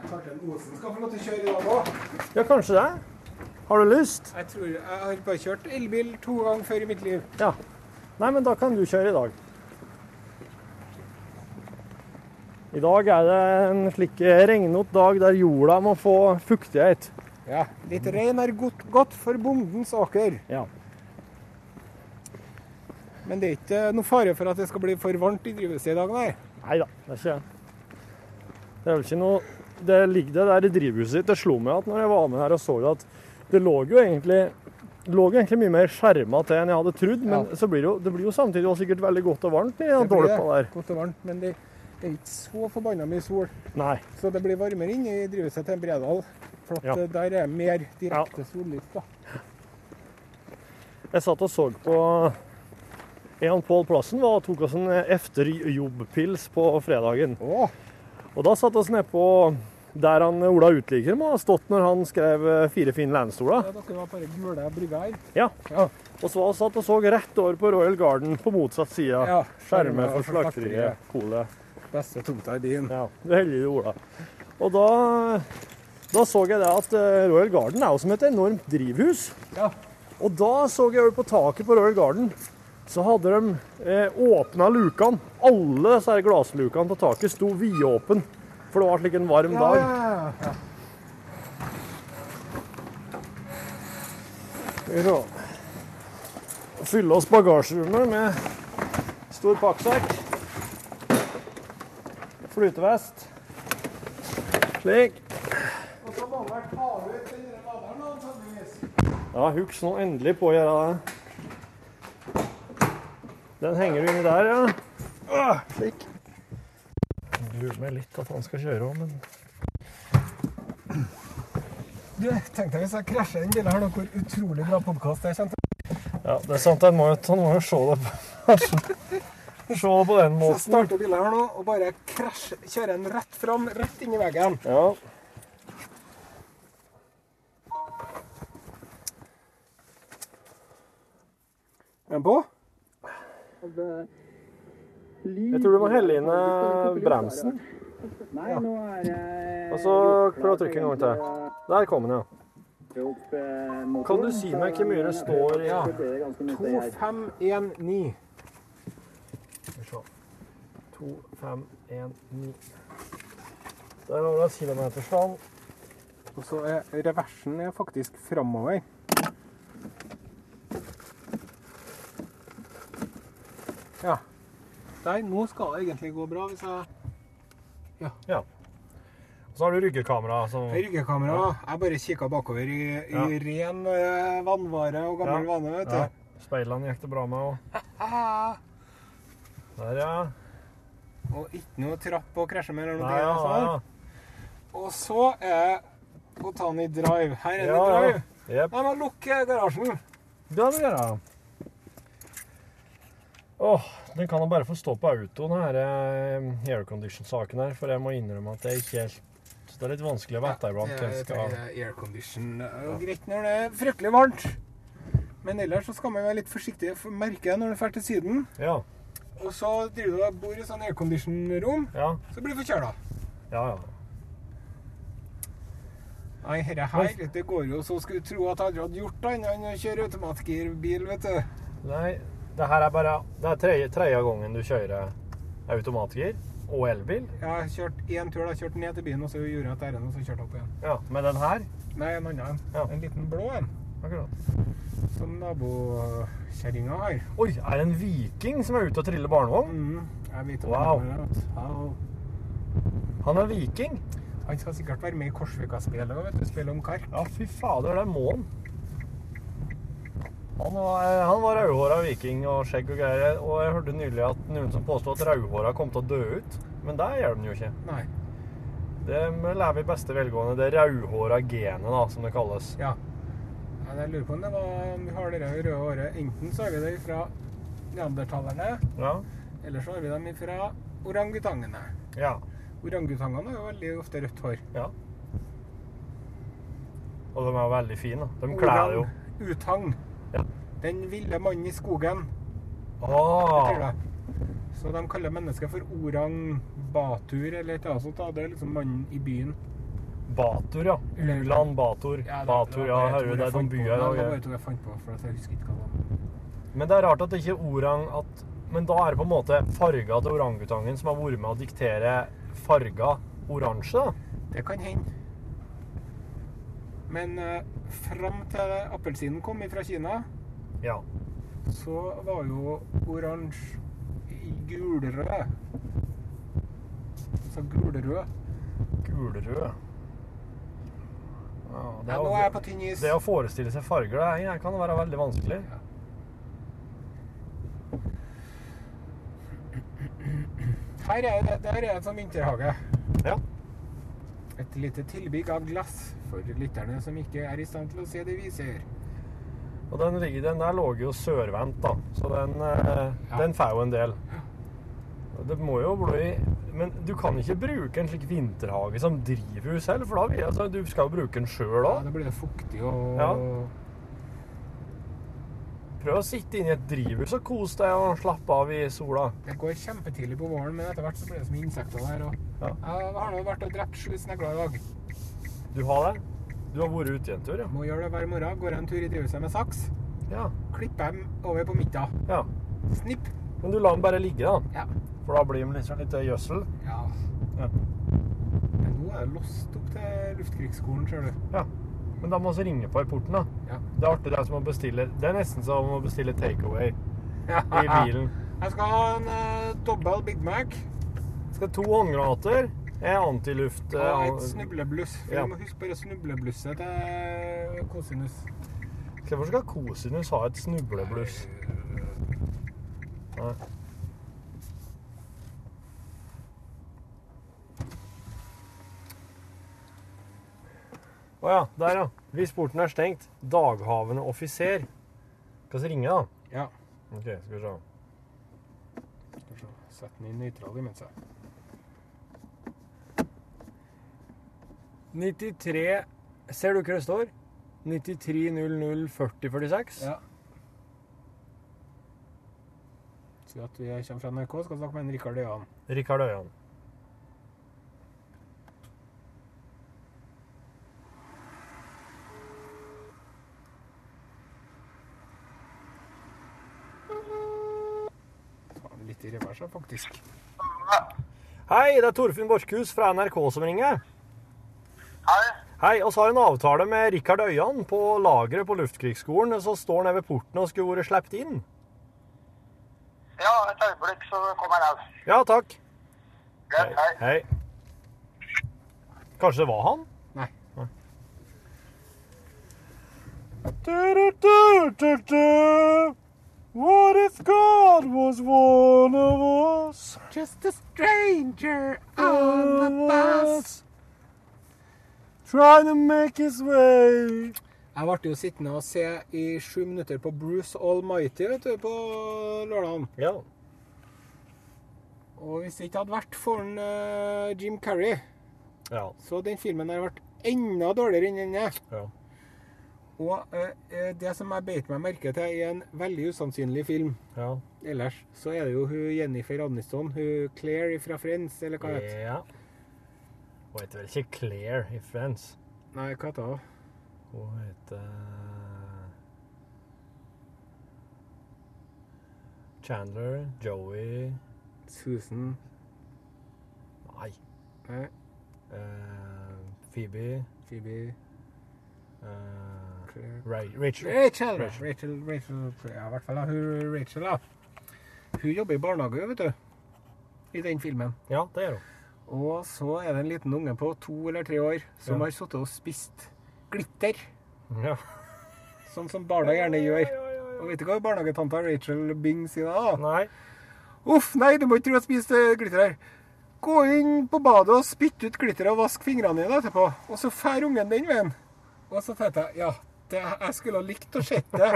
Kanskje en Osen skal få lov til å kjøre i dag òg? Ja, kanskje det. Har du lyst? Jeg tror jeg har bare kjørt elbil to ganger før i mitt liv. Ja. Nei, men da kan du kjøre i dag. I dag er det en slik regnete dag der jorda må få fuktighet. Ja, Litt regn er godt, godt for bondens åker. Ja. Men det er ikke noe fare for at det skal bli for varmt i drivhuset i dag, nei. Nei da, det er ikke det. Er vel ikke noe Det ligger det der i drivhuset ditt. Det slo meg at når jeg var med her og så det, at det lå jo egentlig det lå egentlig mye mer skjerma til enn jeg hadde trodd, men Ja. så blir det jo, det blir jo samtidig også sikkert veldig godt og varmt i den dolpa der. Godt og varmt, men det, er ikke så forbanna mye sol. Nei. Så det blir varmere inne i drivhuset til Bredal. For Ja. eh, der er mer direkte sollys. da. Jeg satt og så på Jan Pål Plassen var og tok oss en efterjobbpils på fredagen. Å, Og da satt oss nedpå der han Ola Utligger må ha stått når han skrev eh, Fire fine landstoler. ja, dere var bare gule brygga her. Ja. Ja. Og så satt og så rett over på Royal Garden på motsatt side. Ja, skjermet skjermer for slakteriet. Polet. Beste tomta i byen. Ja, du heldige Ola. Og da, da så jeg det at eh, Royal Garden er jo som et enormt drivhus. Ja. Og da så jeg over på taket på Royal Garden, så hadde de eh, åpna lukene. Alle disse glasslukene på taket sto vidåpne, for det var slik en varm dag. ja, ja. Se. Fylle oss bagasjerommet med stor pakksekk. Flytevest. Slik. Og så må man ta ut den laderen, da. Ja, husk nå endelig på å gjøre det. Den henger du inni der, ja. Ah, slik. Jeg lurer meg litt at han skal kjøre òg, men Du, tenk deg hvis jeg krasjer den bilen her, hvor utrolig bra podkast det kommer til Ja, det er sant. Han må jo, han må jo se det på Se det på den måten. Så starter bilen her nå og bare krasjer, kjører den rett fram, rett inn i veggen. Ja. Er den på? Jeg tror du må helle inn eh, bremsen. Nei, nå er jeg Og så prøv å trykke en gang til. Der kom den, ja. opp eh. Kan du si meg hvor mye det står Ja. Så blir det ganske mye støy her. 2519. to, fem, en, ni. Der har vi kilometerstand. Og så er reversen er faktisk framover. Ja. Der, nå skal det egentlig gå bra hvis jeg Ja. Så har du ryggekamera. Som, Ryggekamera. Jeg bare kikka bakover i, i Ja. ren eh, vannvare og gammel Ja. vane, vet du. ja. Speilene gikk det bra med òg. Der, ja. og ikke noe trapp å krasje med eller noe. Nei, ja, sånn. ja. Og så er å ta den i drive. Her er det Ja, ja. drive. Jep. Jeg må lukke garasjen. Ja, det gjør jeg. Åh, den kan da bare få stå på autoen, her eh, aircondition-saken her, for jeg må innrømme at det er ikke helt Det er litt vanskelig å vite iblant. jeg Jeg skal... aircondition. Det er jo greit når det er fryktelig varmt. Men ellers så skal man være litt forsiktig. for merker det når du drar til Syden. Ja, Og så driver du og bor i sånn aircondition-rom, ja, så blir du forkjøla. ja. ja. Nei, herre her, det går jo så skulle tro at jeg aldri hadde gjort det enn å kjøre automatgirbil, vet du. Nei, det her er bare Det er tredje, tredje gangen du kjører automatgir og elbil. Jeg har kjørt én tur, da. Kjørt ned til byen, og så gjorde jeg et ærend, og så kjørte jeg opp igjen. Ja, med den her. Nei, en annen en. Ja. En liten blå en. Akkurat. Som nabokjerringa har. Oi, er det en viking som er ute og triller barnevogn? Mm, jeg vet om Wow. det, Han er viking? Han skal sikkert være med i Korsvika-spillet spille om kark. Ja, fy fader, det må han. Han var, eh, han var rødhåra viking og skjegg og greier. Og jeg hørte nylig at noen som påstod at rødhåra kom til å dø ut. Men det gjør de jo ikke. Nei. Det lever i beste velgående. Det rødhåra genet, da, som det kalles. Ja. ja. Jeg lurer på om det var om vi har det røde håret. Enten så har vi det fra neandertalerne, Ja. eller så har vi dem fra orangutangene. Ja. Orangutangene har jo veldig ofte rødt hår. ja. Og de er veldig fine. De kler jo Utang. Ja. Den ville mannen i skogen. Oh. Så de kaller mennesket for orang batur eller et eller annet sånt. da. Det er liksom mannen i byen. Batur, ja. Ulan. Batur, ja. Hører det er noen byer. Det var og- jeg fant på, for jeg husker ikke hva det var. Men det er rart at det ikke er orang at Men da er det på en måte farga til orangutangen som har vært med å diktere farga oransje, da. Det kan hende. Men uh, fram til appelsinen kom fra Kina, Ja. så var jo oransje gulrød. Så gulrød. Gulrød. Ja, det, Ja, tynn is. det å forestille seg farger det her kan være veldig vanskelig. Her er det, der er en sånn vinterhage. Ja. Et lite tilbygg av glass for lytterne som ikke er i stand til å se det vi ser. Og den, ligger- den der lå jo sørvendt, da. Så den, eh, Ja. den får jo en del. Det må jo bli Men du kan ikke bruke en slik vinterhage som drivhus selv, for da altså, du skal jo bruke den sjøl Ja, da blir det fuktig og Ja. Prøv å sitte inne i et drivhus og kose deg og slappe av i sola. Det går kjempetidlig på våren, men etter hvert så blir det så mye insekter der. Og Ja. Jeg har nå vært og drept sju snegler i dag. Du har det? Du har vært ute i en tur, ja? Må gjøre det hver morgen. Går jeg en tur i drivhuset med saks, Ja. klipper dem over på midten. ja. Snipp. Men du lar dem bare ligge, da. Ja. For da blir de liksom litt gjødsel. ja. Ja. Men nå er det låst opp til Luftkrigsskolen, ser du. ja. Men da må vi ringe på i porten, da. Ja. Det er artig det er som å bestille Det er nesten som å bestille takeaway Ja. i bilen. Jeg skal ha en uh, dobbel Big Mac Jeg Skal to håndgranater, en antiluft og eh, et snublebluss. For Ja. Du må huske bare snubleblusset til kosinus. Hvorfor skal kosinus ha et snublebluss? Nei. Å ja, der ja. Hvis porten er stengt, daghavende offiser. Skal vi ringe, da? Ja. Ok, skal vi se. Skal vi se. Sett den i nøytral imens. jeg. 93 Ser du hva det står? 9300 4046. Ja. Si at vi kommer fra NRK, skal snakke med en Rikard Øyan. Rikard Øyan. Ta den litt i reversa, faktisk. Hei, det er Torfinn Borchhus fra NRK som ringer. Hei. Hei, oss har en avtale med Rikard Øyan på lageret på Luftkrigsskolen, som står nede ved porten og skulle vært sluppet inn. Ja, et øyeblikk, så kommer jeg. Ja, takk. Greit, hei. Hei. Kanskje det var han? Nei. What if God was one of us? Just a stranger on the bus. Trying to make his way. Jeg ble jo sittende og se i sju minutter på Bruce Almighty vet du, på lørdagen. Ja. Og hvis det ikke hadde vært for en, uh, Jim Carrey, Ja. så den filmen hadde vært enda dårligere enn den er. Ja. Og eh, eh, det som jeg beit meg merke til i en veldig usannsynlig film Ja. ellers, så er det jo hun Jennifer Aniston, hun Claire fra Friends, eller hva det heter. ja. Hun heter vel ikke Claire i Friends? Nei, hva heter hun? Hun heter Chandler, Joey Susan Nei. Nei. Eh, Phoebe. Phoebe eh, Rachel. Rachel. Rachel. Rachel, Rachel, ja, i hvert fall hun Rachel, da. Hun jobber i barnehage, vet du. I den filmen. Ja, det gjør hun. Og så er det en liten unge på to eller tre år som Ja. har sittet og spist glitter. Ja. Sånn som barna gjerne gjør. Og vet du hva barnehagetanta Rachel Bing sier da? Nei. Uff, nei, du må ikke tro jeg spiste glitter her. Gå inn på badet og spytt ut glitteret og vask fingrene dine etterpå. Og så fær ungen den veien. Og så tenkte jeg, ja, det, jeg skulle ha likt å sett det.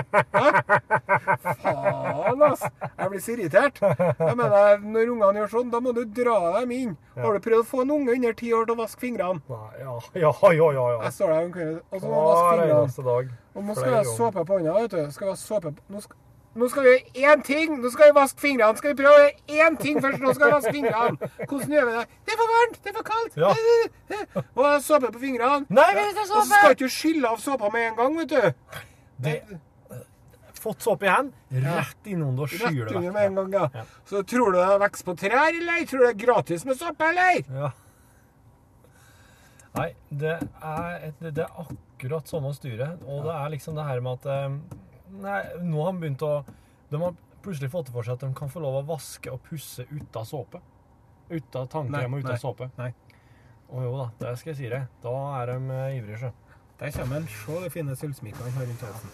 Faen, altså. Jeg blir så irritert. Jeg mener, når ungene gjør sånn, da må du dra dem inn. Har du prøvd å få en unge under ti år til å vaske fingrene? Ja, ja, ja, ja. ja. Jeg står der og så må jeg vaske fingrene. Og nå skal jeg ha såpe på hånda, vet du. Skal jeg ha såpe på... Nå skal, nå skal vi gjøre én ting! Nå skal vi vaske fingrene. Skal vi prøve å gjøre én ting først? Nå skal vi vaske fingrene. Hvordan gjør vi det? Det er for varmt! Det er for kaldt! Ja. Og såpe på fingrene. Nei, vi skal Og så skal du ikke skylle av såpa med en gang, vet du. Det Fått såpe i hendene, rett innunder og skyr det vekk. med en gang, ja. Så tror du det vokser på trær, eller tror du det er gratis med såpe, eller? Ja. Nei, det er, et, det er akkurat sånn å styre. Og det er liksom det her med at eh, Nei, nå har de begynt å De har plutselig fått det for seg at de kan få lov å vaske og pusse uten såpe. Uten tannkrem og Nei, uten såpe. nei. Å jo da, det skal jeg si deg. Da er de eh, ivrige, sjø. Der kommer han. Se de fine sølvsmykket han har rundt halsen.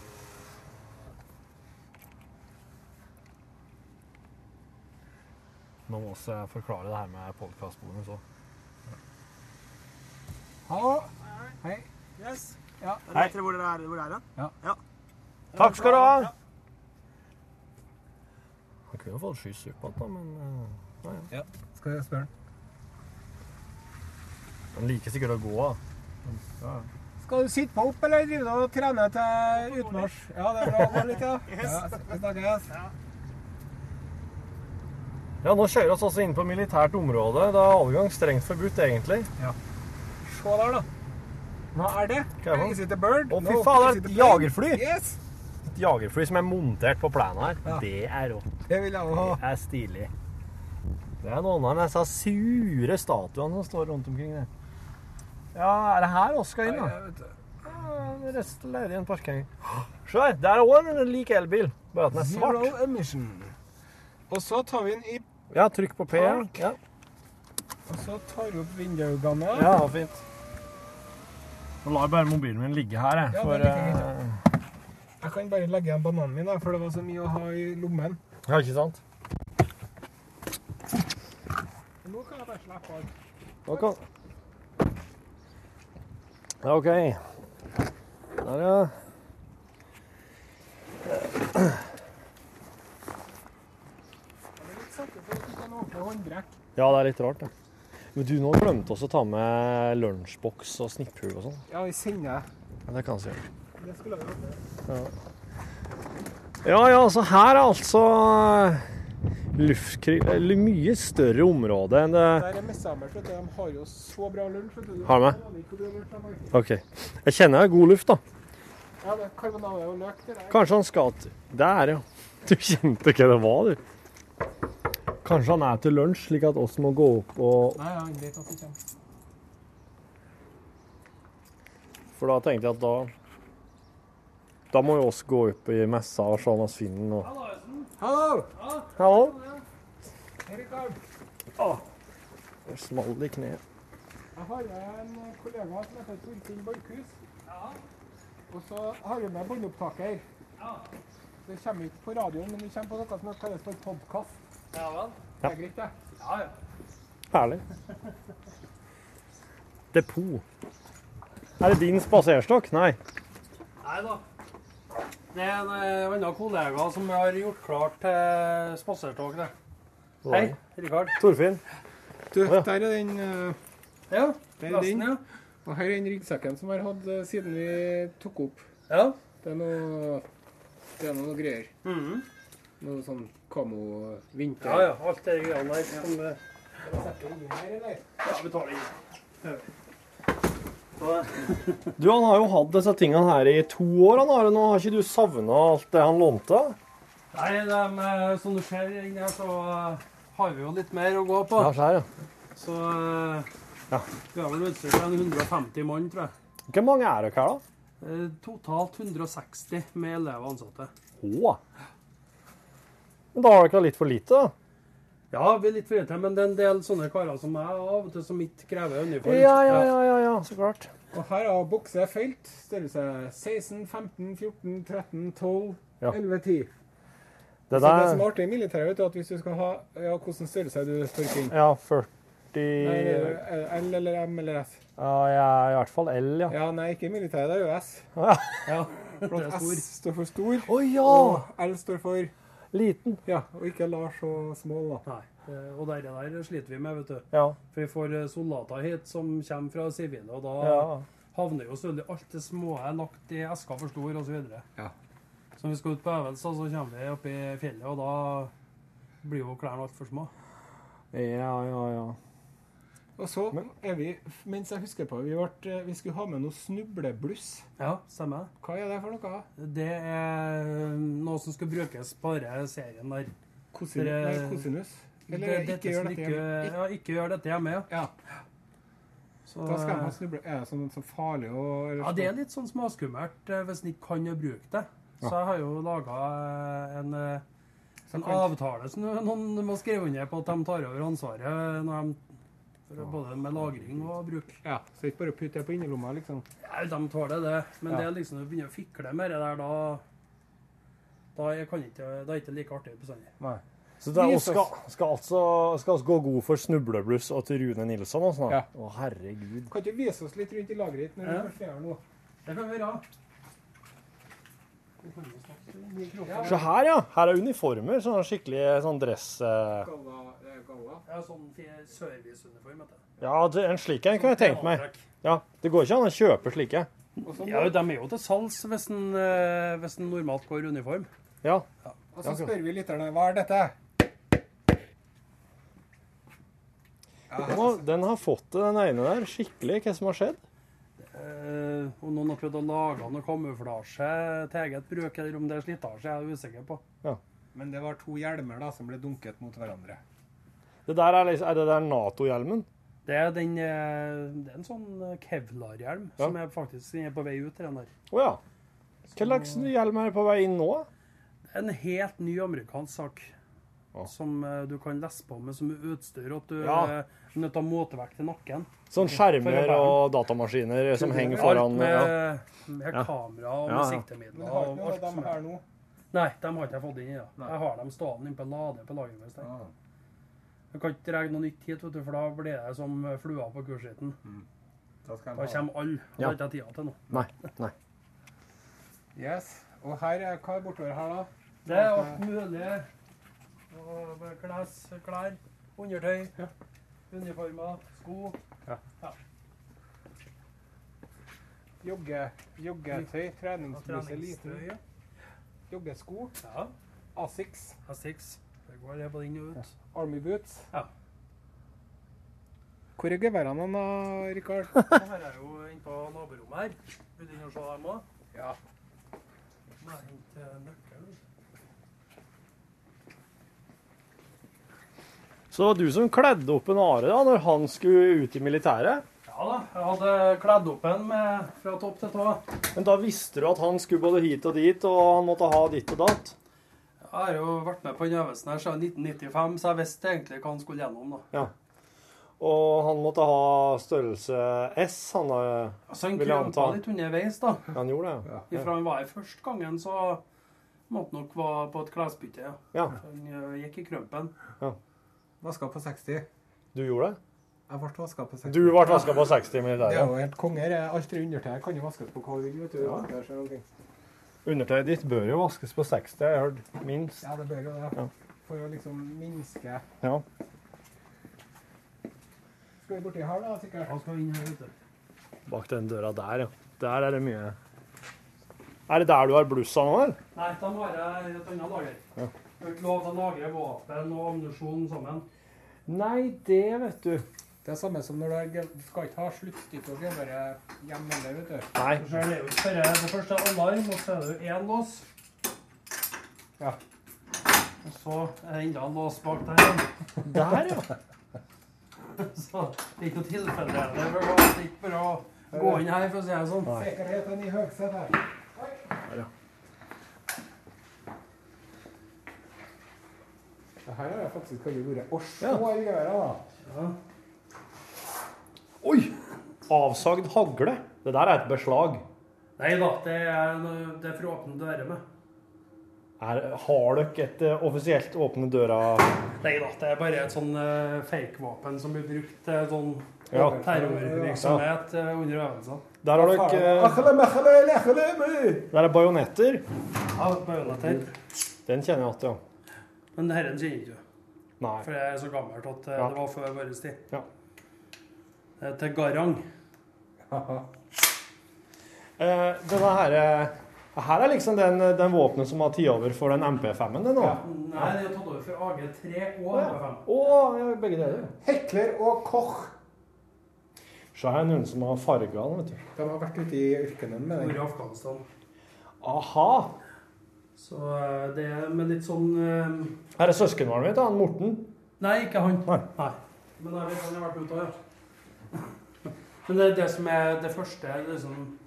Nå må vi forklare det her med podkastbonus òg. Hallo. Hei. Yes. Ja. Vet dere hvor dere er, hvor dere er hen? Ja. Takk skal du ha! Han kunne fått skyss opp igjen, da, men eh, nei, ja. Ja. Skal jeg spørre han? Han liker sikkert å gå, da. Ja. Skal du sitte på opp, eller driver du og trener til utmarsj? Ja, det er bra. Gå litt, ja. vi snakkes. Ja, nå kjører vi oss også inn på militært område. Det er adgang strengt forbudt, egentlig. Ja. Se der, da. Hva er det? Hva er det? Is it a bird? Å, fy No. faen, det er et jagerfly! Yes! Et jagerfly som er montert på plenen her. Ja. Det er rått. Det vil jeg ha. Det er stilig. Det er noen av disse sure statuene som står rundt omkring der. Ja, er det her vi skal inn, da? Ja, Resten ledig en parkering. Se her, der er òg en lik elbil, bare at den er Zero svart. emission. Og så tar vi den i Ja, trykk på P. Ja, ja. Og så tar vi opp vinduene. ja fint. Nå lar jeg bare mobilen min ligge her, jeg. Ja, For, jeg kan bare legge igjen bananen min, da, for det var så mye å ha i lommen. ja, ikke sant? Nå kan jeg bare slippe av. Ok. OK. Der, ja. Ja, det er litt rart, det. Men du, nå glemte oss å ta med lunsjboks og snipphull og sånn. Ja, vi sender. Ja, det kan vi gjøre. Det. Ja. ja, ja, så her er altså luftkrig... Eller mye større område enn det Der er Messammers, vet du. De har jo så bra lunsj. vet du. Har de? har. OK. Jeg kjenner jeg har god luft, da. Ja, det er karbonade og løk. Det der. Kanskje han skal til Der, ja. Du kjente hva det var, du. Kanskje han er til lunsj, slik at oss må gå opp og Nei, han vet at det kommer. For da tenkte jeg at da Da må jo oss gå opp i messa og se om vi finner noe. Hallo! Hallo? Å, det smalt i kneet. Jeg har en kollega som heter Torfinn Borchhus. Og så har vi med båndopptaker. Det kommer ikke på radioen, men det kommer på noe som kalles for podkast. Ja vel? Det er greit, det. Ja, ja. Herlig. Depot. Er det din spaserstokk? Nei. Nei da. Det er en eh, annen kollega som har gjort klart til spasertog. det. Hei, Rikard. Torfinn. Du, der er den eh, Ja, der er lasten, den. ja. Og her er den ryggsekken som vi har hatt eh, siden vi tok opp. Ja. Det er noe, det er noe greier. Mhm. Noe sånn kamo vinter. Ja, ja. Alt det greiene der. Som, eh, ja, vi tar det inn. Du, han har jo hatt disse tingene her i to år. Han har, nå har ikke du savna alt det han lånte? Nei, de, som du ser inni her, så eh, har vi jo litt mer å gå på. Ja, skjer, ja. Så eh, Ja. vi har vel utstyr til 150 mann, tror jeg. Hvor mange er dere her, da? Eh, Totalt 160 med elever og ansatte. Å. Men da har dere litt for lite, da? Ja, vi er litt for men det er en del sånne karer som meg av og til som ikke krever uniform. Ja, ja, ja, ja, ja, så klart. Og her har bukse felt. Størrelse 16, 15, 14, 13, 12, Ja. 11, 10. Det der... det som er artig i militæret, vet du, at hvis du skal ha ja, Hvordan størrelse er du, Torfinn? Ja, 40 Nei, L eller M eller S? Ja, jeg er i hvert fall L, ja. Ja, nei, ikke i militæret. Det er jo S. Ja. Ja, For at. S står for stor, Å ja! og L står for Liten. Ja, og ikke Lars og Small, da. Nei, eh, og det der sliter vi med, vet du. Ja. For vi får eh, soldater hit som kommer fra sivile, og da Ja. havner jo selvfølgelig alt det små lagt i esker for stor, osv. Ja. Så når vi skal ut på øvelse, så kommer vi opp i fjellet, og da blir jo klærne altfor små. Ja, ja, ja. Og så er vi, mens jeg husker på, vi, ble, vi skulle ha med noe snublebluss. Ja, stemmer. Hva er det for noe? Det er noe som skal brukes denne serien der. Kosin, det, nei, kosinus? Eller Det- ikke gjør dette ikke, hjemme? Ja, ikke gjør dette hjemme, ja. Ja. Så, Da skal man ha snuble... Er det sånn så farlig å Ja, det er litt sånn småskummelt eh, hvis en ikke kan bruke det. Så jeg har jo laga en, eh, en avtale som noen må skrive under på at de tar over ansvaret når de, for både med lagring og bruk. Ja, så ikke bare putte det på innerlomma, liksom. Ja, de tåler det, men Ja. det er liksom når du begynner å fikle med det der, da da er, det ikke like artig bestandig. Så det og skal, skal altså skal altså, gå god for snublebluss og til Rune Nilsson og sånn? Ja. Å, herregud. Kan du vise oss litt rundt i lageret ditt når Ja. du først er her nå? Det kan vi gjøre. Se her, ja. Her er uniformer. Sånn skikkelig sånn dress... eh. Galla, det er galla. Ja, sånn serviceuniform. Ja, det- en slik en kunne jeg tenkt meg. Ja, Det går ikke an å kjøpe slike. Ja, de er jo til salgs hvis en, eh, hvis en normalt går i uniform. Ja. og så spør vi lytterne hva er dette? Den har, den har fått det, den ene der. Skikkelig. Hva som har skjedd? Eh, om noen har prøvd å lage noe kamuflasje til eget bruk, eller om det er slitasje, er jeg usikker på. Men det var to hjelmer da som ble dunket mot hverandre. Det der er, liksom, er det der Nato-hjelmen? Det er, den, eh, det er en sånn eh, Kevlar-hjelm Ja. som er faktisk er på vei ut. Den der. Å ja. Hva slags hjelm er på vei inn nå? En helt ny amerikansk sak. Som eh, du kan lese på med som utstyr. At du Ja. er nødt til å ha måtevekt i nakken. Sånn skjermer og datamaskiner som henger foran med, ja. med kamera og Ja, med siktemidler. Men har ikke og noe av dem er- her nå? Nei, de har ikke jeg fått inn i. Ja. Jeg har dem stående inne på lader på lageret. Det. Du kan ikke regne noe nytt hit, vet du, for da blir det som flua på kursskitten. Da skal Da de kommer alle. og Det Ja. har ikke jeg tida til nå. Nei. nei. Yes. Og her er hva er bortover her, da? Det er alt mulig. Og Kles, klær, undertøy, uniformer, sko. Ja. Ja. Jogge, joggetøy, Treningstøy, liten. Joggesko. Ja. Asics. Asics. Det går både inn og ut. Army boots. Ja. Hvor er geværene da, Rikard? Her er jo inne på naborommet her. Vil du inn og se dem òg? Ja. Må hente nøkkelen? Så det var du som kledde opp en Are da, når han skulle ut i militæret? Ja da, jeg hadde kledd opp en med fra topp til tå. Men da visste du at han skulle både hit og dit, og han måtte ha ditt og datt? Jeg har jo vært med på den øvelsen her siden 1995, så jeg visste egentlig hva han skulle gjennom. da. Ja. Og han måtte ha størrelse S, han har, Altså, Han vil jeg krympa anta. litt underveis, da. Han gjorde det, ja. Ifra han var her første gangen, så måtte nok være på et klesbytte. Ja. Ja. Han eh, gikk i krømpen. Ja. Vaska på 60. Du gjorde det? Jeg ble vaska på 60. Du ble vaska på 60 i Det er militæret? jo helt konge. det. Alt det undertøyet kan jo vaskes på hva du vil. vet du. Ja. Undertøyet ditt bør jo vaskes på 60, jeg har hørt. Minst. Ja, det bør jo det. Ja. For å liksom minske Ja. Skal vi borti her, da? sikkert? Han skal inn her, vet du. Bak den døra der, ja. Der er det mye Er det der du har blussa nå, eller? Nei, de har jeg i et annet lager. Ja. Jeg har ikke lov til å lagre våpen og ammunisjon sammen. Nei, det vet du. Det er samme som når du skal ikke ha sluttstykke og er bare hjemme eller, vet du. Nei. Så det første er alarm, og så er det én lås. Ja. Og så er det enda en lås bak der. Der, ja. Så det er ikke noe tilfelle. Det er ikke bare å gå inn her, for å si det sånn. Sikkerheten i høgsetet. Der, ja. Det her har jeg faktisk aldri vært. Å, se i geværet, da. Ja. Oi! Avsagd hagle. Det der er et beslag. Nei da, det er, det er for å åpne dører med. Er, har dere et uh, offisielt åpne døra Nei da, det er bare et sånn uh, fake-våpen som blir brukt til sånn Ja. terrorvirksomhet eh, under øvelsene. Der har dere eh, Der er bajonetter. Ja, bajonetter. Den kjenner jeg igjen, ja. Men dette kjenner ikke du. Nei. For det er så gammelt at eh, Ja. det var før vår tid. Ja. Er til Garang. Eh, denne her, eh, her er liksom den, den våpenet som har tatt over for den MP5-en, det nå. Nei, det er tatt over for AG3 og MP5. Å, ja, begge deler. Hekler og Koch. Så er det noen som har farga den, vet du. De har vært ute i ørkenen med den. i Afghanistan. Aha! Så eh, det er med litt sånn uh... Her er søskenbarnet mitt, han Morten. Nei, ikke han. Nei. Men jeg vet han har vært ute òg, ja. Men det er det som er det første er liksom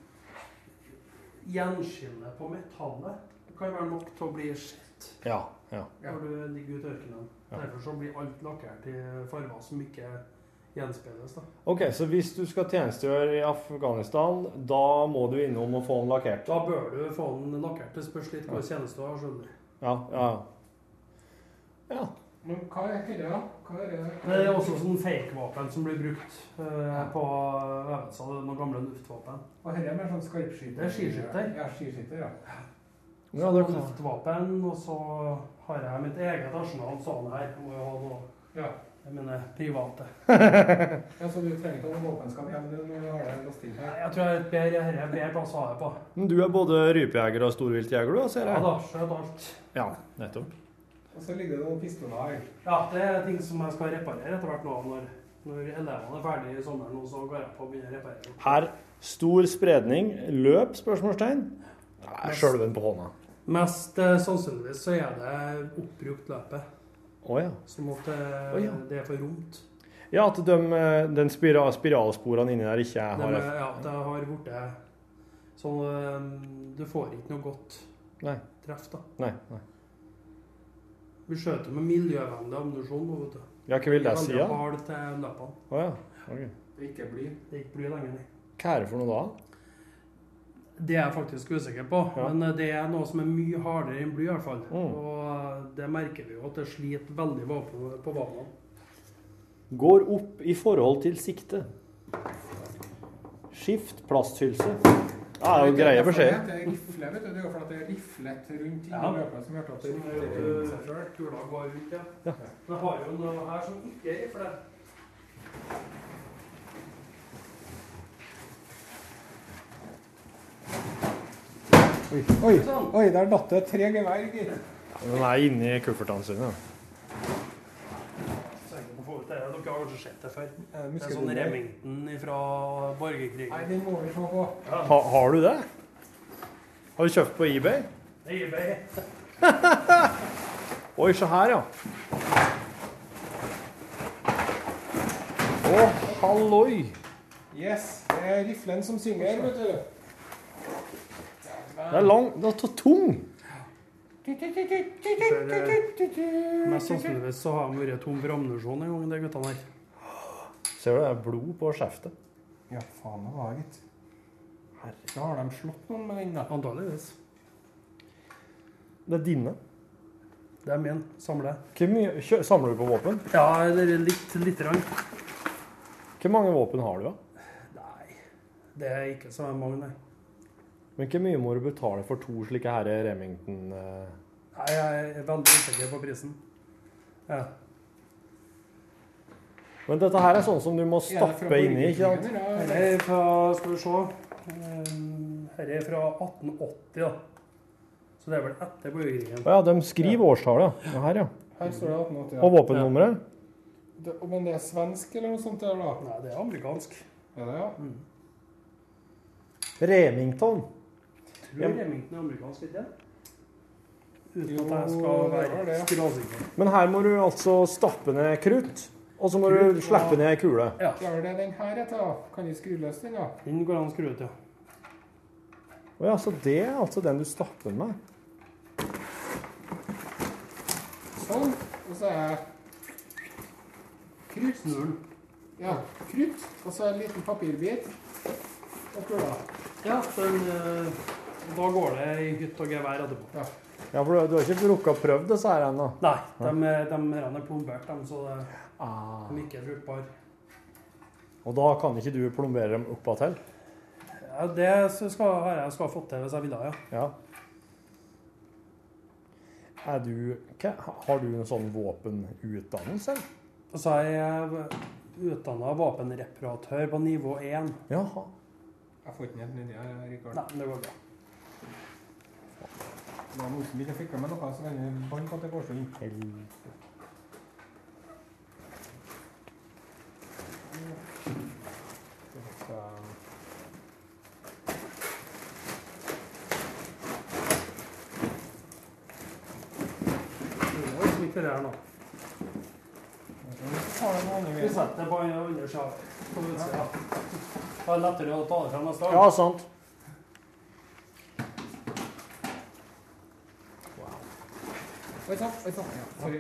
Gjenskinnet på metallet det kan være nok til å bli sett Ja. ja. når du ligger ute i ørkenen. Ja. Derfor så blir alt lakkert i farger som ikke gjenspeiles. da. Ok, så hvis du skal tjenestegjøre i Afghanistan, da må du innom og få den lakkert? Da bør du få den lakkert. Det spørs litt hvor tjeneste du har. skjønner du. Ja, ja. Ja. Men hva er dette, da? Er det? Det er også sånn fake-våpen som blir brukt eh, på øvelser. Det er noen gamle luftvåpen. Og dette er mer sånn skarpskyter? Det er skiskytter. Ja, skiskytter, ja. Ja, så det noen luftvåpen, og så har jeg mitt eget arsenal sånn her. Jeg Må jo ha noe Ja. Jeg mener private. ja, Så du trenger ikke noe våpenskap hjemme du, når du har det låst inn her? Jeg tror jeg er bedre, dette er bedre plass å ha det på. Men du er både rypejeger og storviltjeger, du, ser jeg? Ja da, skjøt alt. Ja, nettopp. Og så ligger det noen pistoler her. Ja, det er ting som jeg skal reparere etter hvert nå. Når, når elevene er ferdige i sommeren, så går jeg på og begynner å reparere. Her stor spredning. Løp? spørsmålstegn. Nei, Sjølven på hånda. Mest eh, sannsynligvis så er det oppbrukt løpet. Oh, ja. Som at det, oh, ja. det er for romt. Ja, at de, eh, den spiral, spiralsporene inni der ikke Det, har med, ja, det har blitt sånn eh, Du får ikke noe godt Nei. treff, da. Nei, nei. Vi skjøter med miljøvennlig ammunisjon nå, vet du. Ja, hva vil det si, da? hard til løpene. Å ja. ok. Det er ikke bly. Det er ikke bly lenger, nei. Hva er det for noe da? Det er jeg faktisk usikker på, Ja. men eh, det er noe som er mye hardere enn bly i hvert fall. Mm. Og eh, det merker vi jo at det sliter veldig på, på våpnene. Går opp i forhold til sikte. Skift plasthylse. Ja, det er jo greie beskjeder. Det er rifle, vet du. Det er jo fordi det er riflet rundt i løpet som gjør at det rifler er, rundt eh, seg sjøl. Kula går rundt, ja. Ja. Men jeg har jo noe her som ikke er rifle. Oi, oi, oi, der datt det tre gevær, gitt. Den er inni kuffertene sine. Så jeg kan få ut det. Dere har kanskje sett det før. Det er sånn. Remington fra borgerkrigen. Nei, den må vi se på. Ha, har du det? Har du kjøpt på eBay? Det er eBay. Oi, se her, ja. Å, halloi! Yes, det er riflen som synger, vet du. Det er lang Det er så tung! Mest sannsynligvis så har de vært tom for ammunisjon en gang, de guttene her. Ser du det er blod på skjeftet? Ja, faen, det var gitt. Herregud, har de slått noen med den, da. Antageligvis. Det er dine. Det er min. Samler. jeg. mye samler du på våpen? Ja, det er litt, litt rann. Hvor mange våpen har du, da? Nei, Det er ikke så mange, nei. Men hvor mye må du betale for to slike her Remington eh? Nei, jeg er veldig usikker på prisen. Ja. Men dette her er sånn som du må stappe inni, ikke sant? Dette er fra Skal vi se. Dette er fra 1880, da. Så det er vel etter borgerkrigen. Ja, de skriver årstallet. Ja, her, ja. Her står det 1880. Og våpennummeret? Ja. men det er svensk eller noe sånt der, da? Nei, det er amerikansk. Er det, ja? Remington. Tror Remington er amerikansk, ikke det? Uten Jo, at jeg skal være skråsikker. Men her må du altså stappe ned krutt, og så må du slippe ja. ned kule. Ja. Klarer det er den her etter da? Kan du skru løs den, da? Den går an å skru ut, ja. Å ja, så det er altså den du stapper med? Sånn. Og så er krutt. Snuren. Ja, krutt. Og så en liten papirbit. Og kula. Ja, den, da går det i hytt og gevær etterpå. Ja. Ja, for du, du har ikke rukket å prøve disse her ennå? Nei, de, er- de er plombert, dem, så det, Ah. de er ikke brukbare. Og da kan ikke du plombere dem opp til? Ja, det skal, har jeg skal ha fått til hvis jeg ville, ja. Ja. Er du hva, Har du en sånn våpenutdannelse? Altså, jeg er jeg utdanna våpenreparatør på nivå 1. Jaha. Jeg får ikke ned nedi her, Rikard. Nei, det går bra. Det var noen som ikke fikk med noe, så kan bånd banne på at det går så inn. Det var slik det er nå. Vi setter det på andre sida. Det er lettere å ta det frem neste gang. Ja, sant. Oi sann, oi sann. Ja, sorry.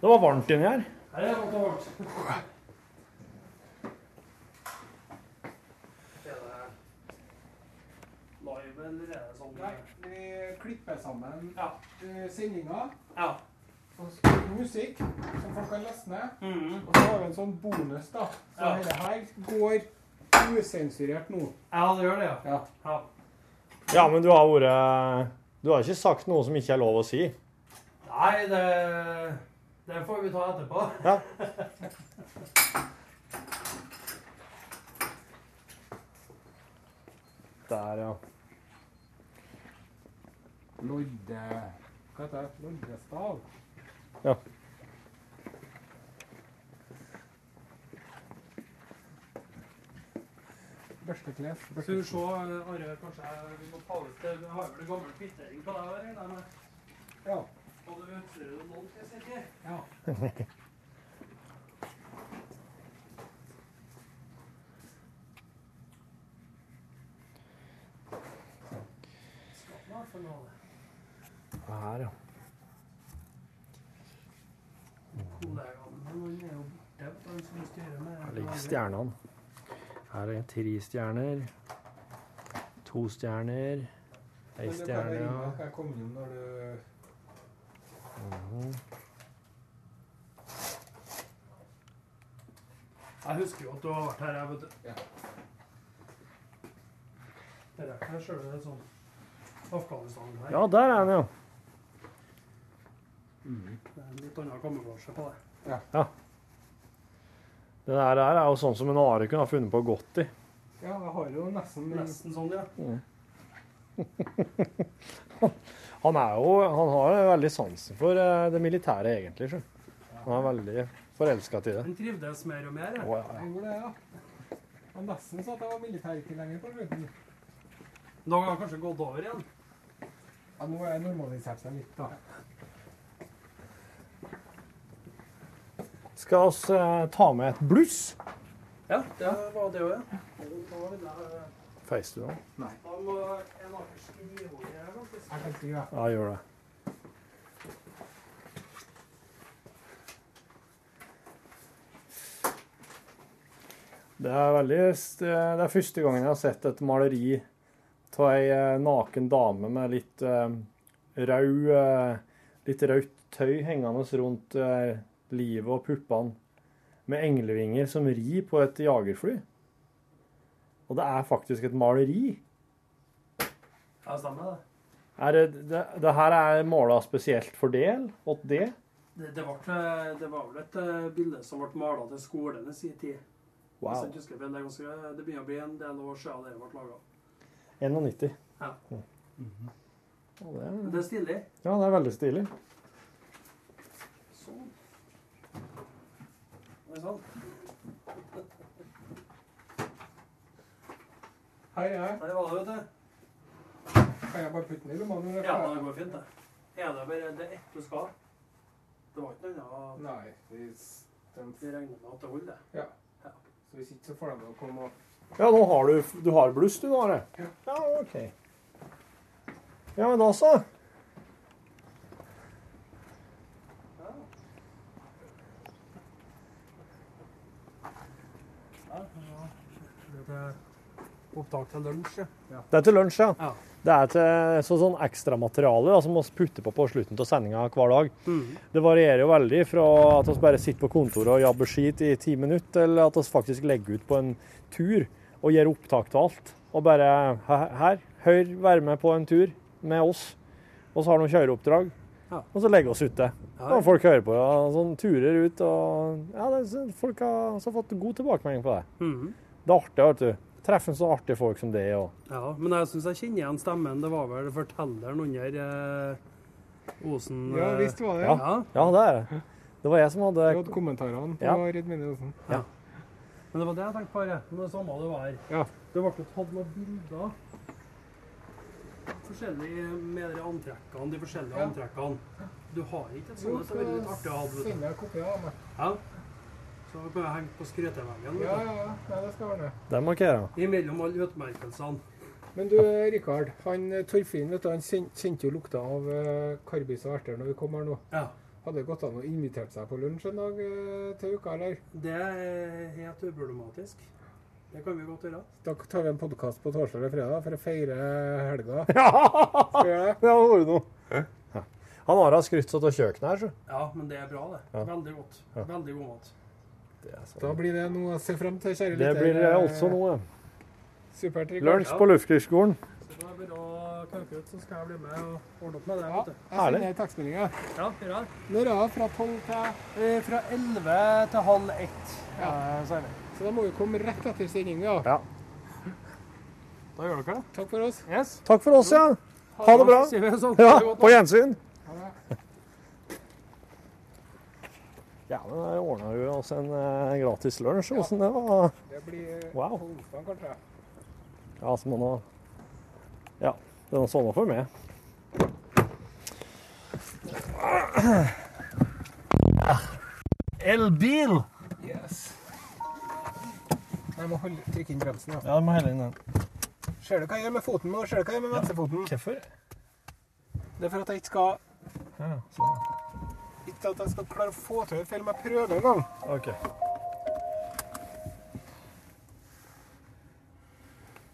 Det var varmt inni her. Her er det godt og varmt. Det live, eller er det sånn Nei, vi klipper sammen Ja. eh, sendinga. Ja. Og musikk som folk kan laste ned. Mhm. Og så har vi en sånn bonus, da. Så Ja. dette her går usensurert nå. Ja, det gjør det, ja. Ja. ja. Ja, men du har vært Du har ikke sagt noe som ikke er lov å si? Nei, det, det får vi ta etterpå. Ja. Der, ja. Lodde Hva heter det? Loddestav? Ja. Børstekles. Skal vi se, Are, kanskje vi må ta ut det. Har vel en gammel kvittering på deg, regner jeg med? Ja. Og du ønsker deg noen, skal jeg si. Ja. Her, ja. Kollegaen min, er jo borte, han som styrer med Her ligger stjernene. Her er tre stjerner. To stjerner. Ei stjerne. Jeg komme inn når du Mhm. Jeg husker jo at du har vært her, jeg, vet du. Ja. Det er ikke sjøl en sånn Afghanistan her. Ja, der er den, ja. Det er en litt annen kamuflasje på det. ja. Det der er jo sånn som en Are kunne ha funnet på godt i. Ja, jeg har jo nesten Nesten sånn, ja. Han er jo Han har veldig sansen for eh, det militære, egentlig. sjø. Han er veldig forelska til det. Han trivdes mer og mer. Ja, ja. Jeg gjorde det, ja. Han var nesten sa at jeg var militærtilhenger på slutten. Da har han kanskje gått over igjen. Ja, nå har jeg normalisert seg litt, da. Skal vi eh, ta med et bluss? Ja, det var det òg, ja. Feis du nå? Nei. Ja, gjør det. Det er veldig Det er første gangen jeg har sett et maleri av ei eh, naken dame med litt uh, rød uh, Litt rødt tøy hengende rundt eh, livet og puppene, med englevinger som rir på et jagerfly. Og det er faktisk et maleri. Ja, stemmer det. Er det, det, det her er måla spesielt for del? Åt det? Det, det, ble, det var vel et eh, bilde som ble mala til skolen i sin tid. Wow. Hvis jeg ikke husker feil. Det, er ganske, det begynner å bli en del år siden det ble laga. 91. Ja. Ja, det, Men det er stilig. ja, det er veldig stilig. Sånn. Det er sånn. Hei, hei. Hei, det, vet du. Kan jeg bare putte den i lomma? når Ja, det går fint, det. Er det bare det ett du skal? Det var ikke noe annet? Nei. Vi, de... Vi regner med at det holder, det. Ja. Så hvis ikke, så får de komme og Ja, nå har du, du har bluss, du nå, Are? Ja. Ja, OK. Ja, men da så. Ja, ja. Opptak til lunsj, ja. Det er til lunsj, ja. Ja. Det er til så, sånn ekstramateriale som vi putter på på slutten av sendinga hver dag. Mm. Det varierer jo veldig fra at vi bare sitter på kontoret og jabber skit i ti minutter, til at vi faktisk legger ut på en tur og gjør opptak til alt. Og bare he- her, hør, være med på en tur med oss. Og så har noen kjøreoppdrag. Ja. Og så legger vi oss ute. Ja, Og folk hører på ja, sånn turer ut og Ja, det, folk har har fått god tilbakemelding på det. Mhm. Det er artig, vet du. Treffer så artige folk som det. Og Ja, men jeg syns jeg kjenner igjen stemmen. Det var vel fortelleren under eh, Osen Ja, eh, visst var det. ja, Ja. ja, det er det. Det var jeg som hadde Du hadde kommentarene på Ja. Redd Mine Osen. Men det var det jeg tenkte på. her. Men det samme det var her. Ja. Det ble tatt noen bilder. Forskjellige med de antrekkene, de forskjellige Ja. antrekkene. Du har ikke et sånt, så det er litt artig å ha. du. Sende deg kopier av meg. Ja. Så kan bare henge på skreteveggen. Ja, ja, ja. Nei, det skal ordne. Det markerer du. Imellom alle utmerkelsene. Men du, Rikard. Han eh, Torfinn vet du, han kjente jo lukta av eh, karbis og erter når vi kom her nå. Ja. Hadde det gått an å invitere seg på lunsj en dag eh, til uka, eller? Det er helt uproblematisk. Det kan vi godt gjøre. Da tar vi en podkast på torsdag eller fredag for å feire helga. Ja! Vi det? Ja, det var noe. Han har skrytt av kjøkkenet her, så. Ja, men det er bra, det. Ja. Veldig godt. Ja. Veldig god mat. Da blir det noe å se fram til, kjære Det blir det altså noe. Supert, Lunsj på Luftkrigsskolen. Så det er ut, så skal jeg bli med og ordne opp med det. Ja, jeg sender. Ja, det. Er det? Fra til Eh, Fra 11 til halv 1. Ja. eh, så vi. Så da må vi komme rett etter sendinga. Ja. Da gjør dere det. Takk for oss. Yes. Takk for oss, ja. Ha det bra. Sånn. Ja, på gjensyn. Ha det. Ja, men der ordna vi oss en eh, gratis lunsj. Åssen det var? Det blir eh, Wow. på onsdag, kanskje. Ja, så må nå Ja, det er noe sånn for meg. Elbil! Yes. Jeg må holde, trykke inn bremsen. Ja. Ja, du må helle inn den. Ser du hva jeg gjør med foten nå? Ser du hva jeg gjør med venstrefoten? Hvorfor? Det er for at jeg ikke skal Ja, sånn. Ikke at jeg skal klare å få til det selv om jeg prøver en gang. OK.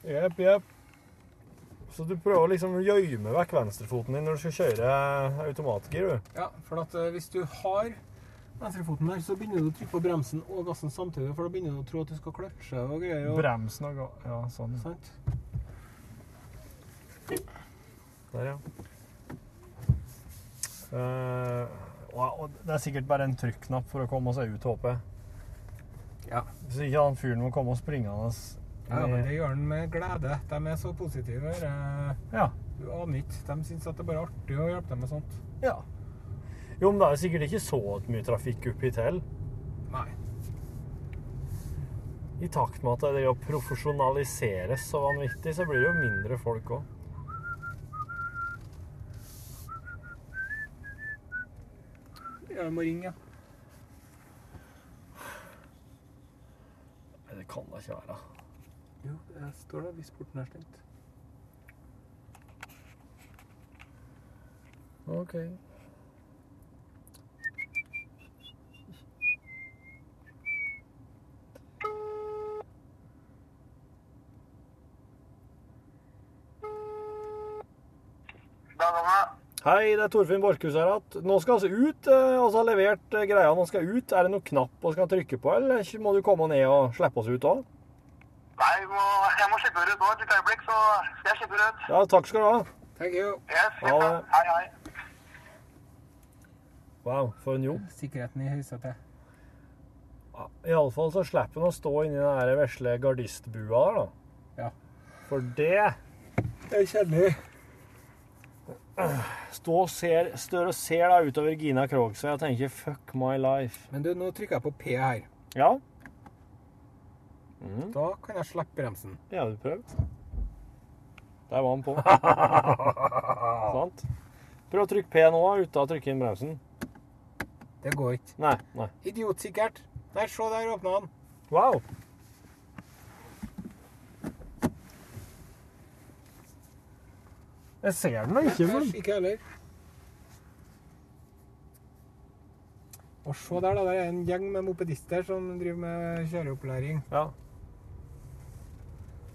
Jepp, jepp. Så du prøver liksom å gjemme vekk venstrefoten din når du skal kjøre automatgir, du? Ja, for at eh, hvis du har venstrefoten der, så begynner du å trykke på bremsen og gassen samtidig, for da begynner du å tro at du skal kløtsje og greier. Og, Bremsen og ga... Ja, sånn. sant? Der, ja. Eh, og og det er sikkert bare en trykknapp for å komme seg ut, håper jeg. Ja. Hvis ikke han fyren må komme springende Ja, men det gjør den med glede. De er så positive. Ja. Du aner ikke. De syns at det er bare artig å hjelpe dem med sånt. ja. Jo, men det er sikkert ikke så mye trafikk oppi til. Nei. I takt med at det å profesjonaliseres så vanvittig, så blir det jo mindre folk òg. Jeg må ringe. Men det kan da ikke være? Jo, jeg står der hvis porten er stengt. OK. Hei, det er Torfinn Borchhus her. igjen. nå skal vi ut. Vi Altså har levert eh, greia. Nå skal ut. Er det noen knapp vi skal trykke på, eller må du komme ned og slippe oss ut òg? Nei, jeg må, jeg må slippe dere ut nå et lite øyeblikk, så skal jeg slippe dere ut. Ja, takk skal du ha. Thank you. Yes, Ha det. Hei, hei. Wow, for en jobb. Sikkerheten i høysetet. Ja, Iallfall så slipper han å stå inni den vesle gardistbua der, da. Ja. For det Det kjenner. Stå og ser, står og ser da utover Gina Krogsvei og tenker 'fuck my life'. Men du, nå trykker jeg på P her. Ja, Da kan jeg slippe bremsen. det har du prøvd. Der var han på. Sant? Prøv å trykke P nå uten å trykke inn bremsen. Det går ikke. Nei, nei. Idiotsikkert. Der, se der åpna han. Wow. Jeg ser den da ikke, men Æsj, ikke heller. Og se der, da. Der er en gjeng med mopedister som driver med kjøreopplæring. Ja.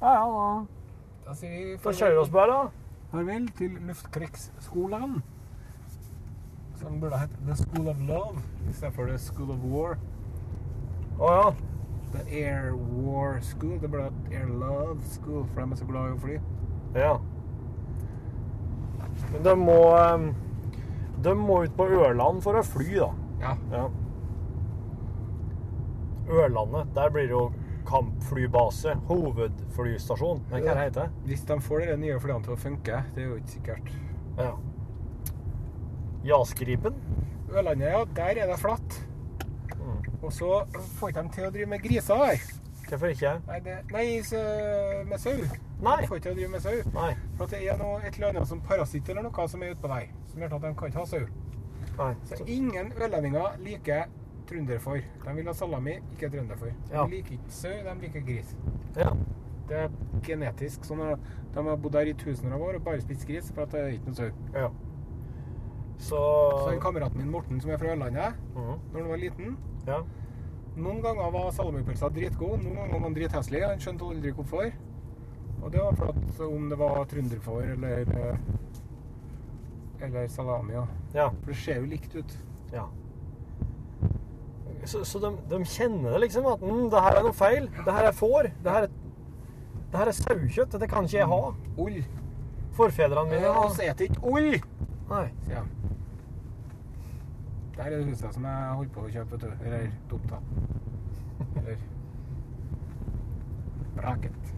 Ja, ja, da. Da sier vi Da kjører vi oss bare, da. farvel til Luftkrigsskolen. Som burde hett The School of Love istedenfor The School of War. Å ja. The Air War School. Det burde hett Air Love School, for de er så glad i å fly. Ja. Men de må De må ut på Ørland for å fly, da. Ja. Ja. Ørlandet, der blir det jo kampflybase. Hovedflystasjon. Men hva heter det? Hvis de får de nye flyene til å funke, det er jo ikke sikkert. Ja. Jaskripen? Ørlandet, ja, der er det flatt. Mm. Og så får de til å drive med griser der. Hvorfor ikke? Nei, det, nei så, med sau. Nei. Du får ikke å drive med sau. Nei. For det er noe, et eller annet som parasitt eller noe som er utpå deg, som gjør at de kan ikke ha sau. Nei. Så ingen ørlendinger liker trønderfår. De vil ha salami, ikke trønderfår. De liker ikke sau, de liker gris. Ja. Det er genetisk sånn at de har bodd der i tusener av år og bare spist gris, for at det er ikke noe sau. ja. Så Så en kameraten min Morten, som er fra Ørlandet, Mhm. når han var liten Ja. Noen ganger var salamipølsa dritgod, noen ganger var han dritheslig. Han skjønte aldri hvorfor. Og det var for at om det var trønderfår eller eh, eller salami. Ja. ja. For det ser jo likt ut. ja. Så, så de, de kjenner det liksom at mm, det her er noe feil. Det her er får. Det her er, det her er saukjøtt. Dette kan ikke jeg ha. Ull. Forfedrene mine Ja, har vi spiser ikke ull! Nei. Ja. Der er det huset som jeg holdt på å kjøpe, vet du. Eller tomta. Eller Braket.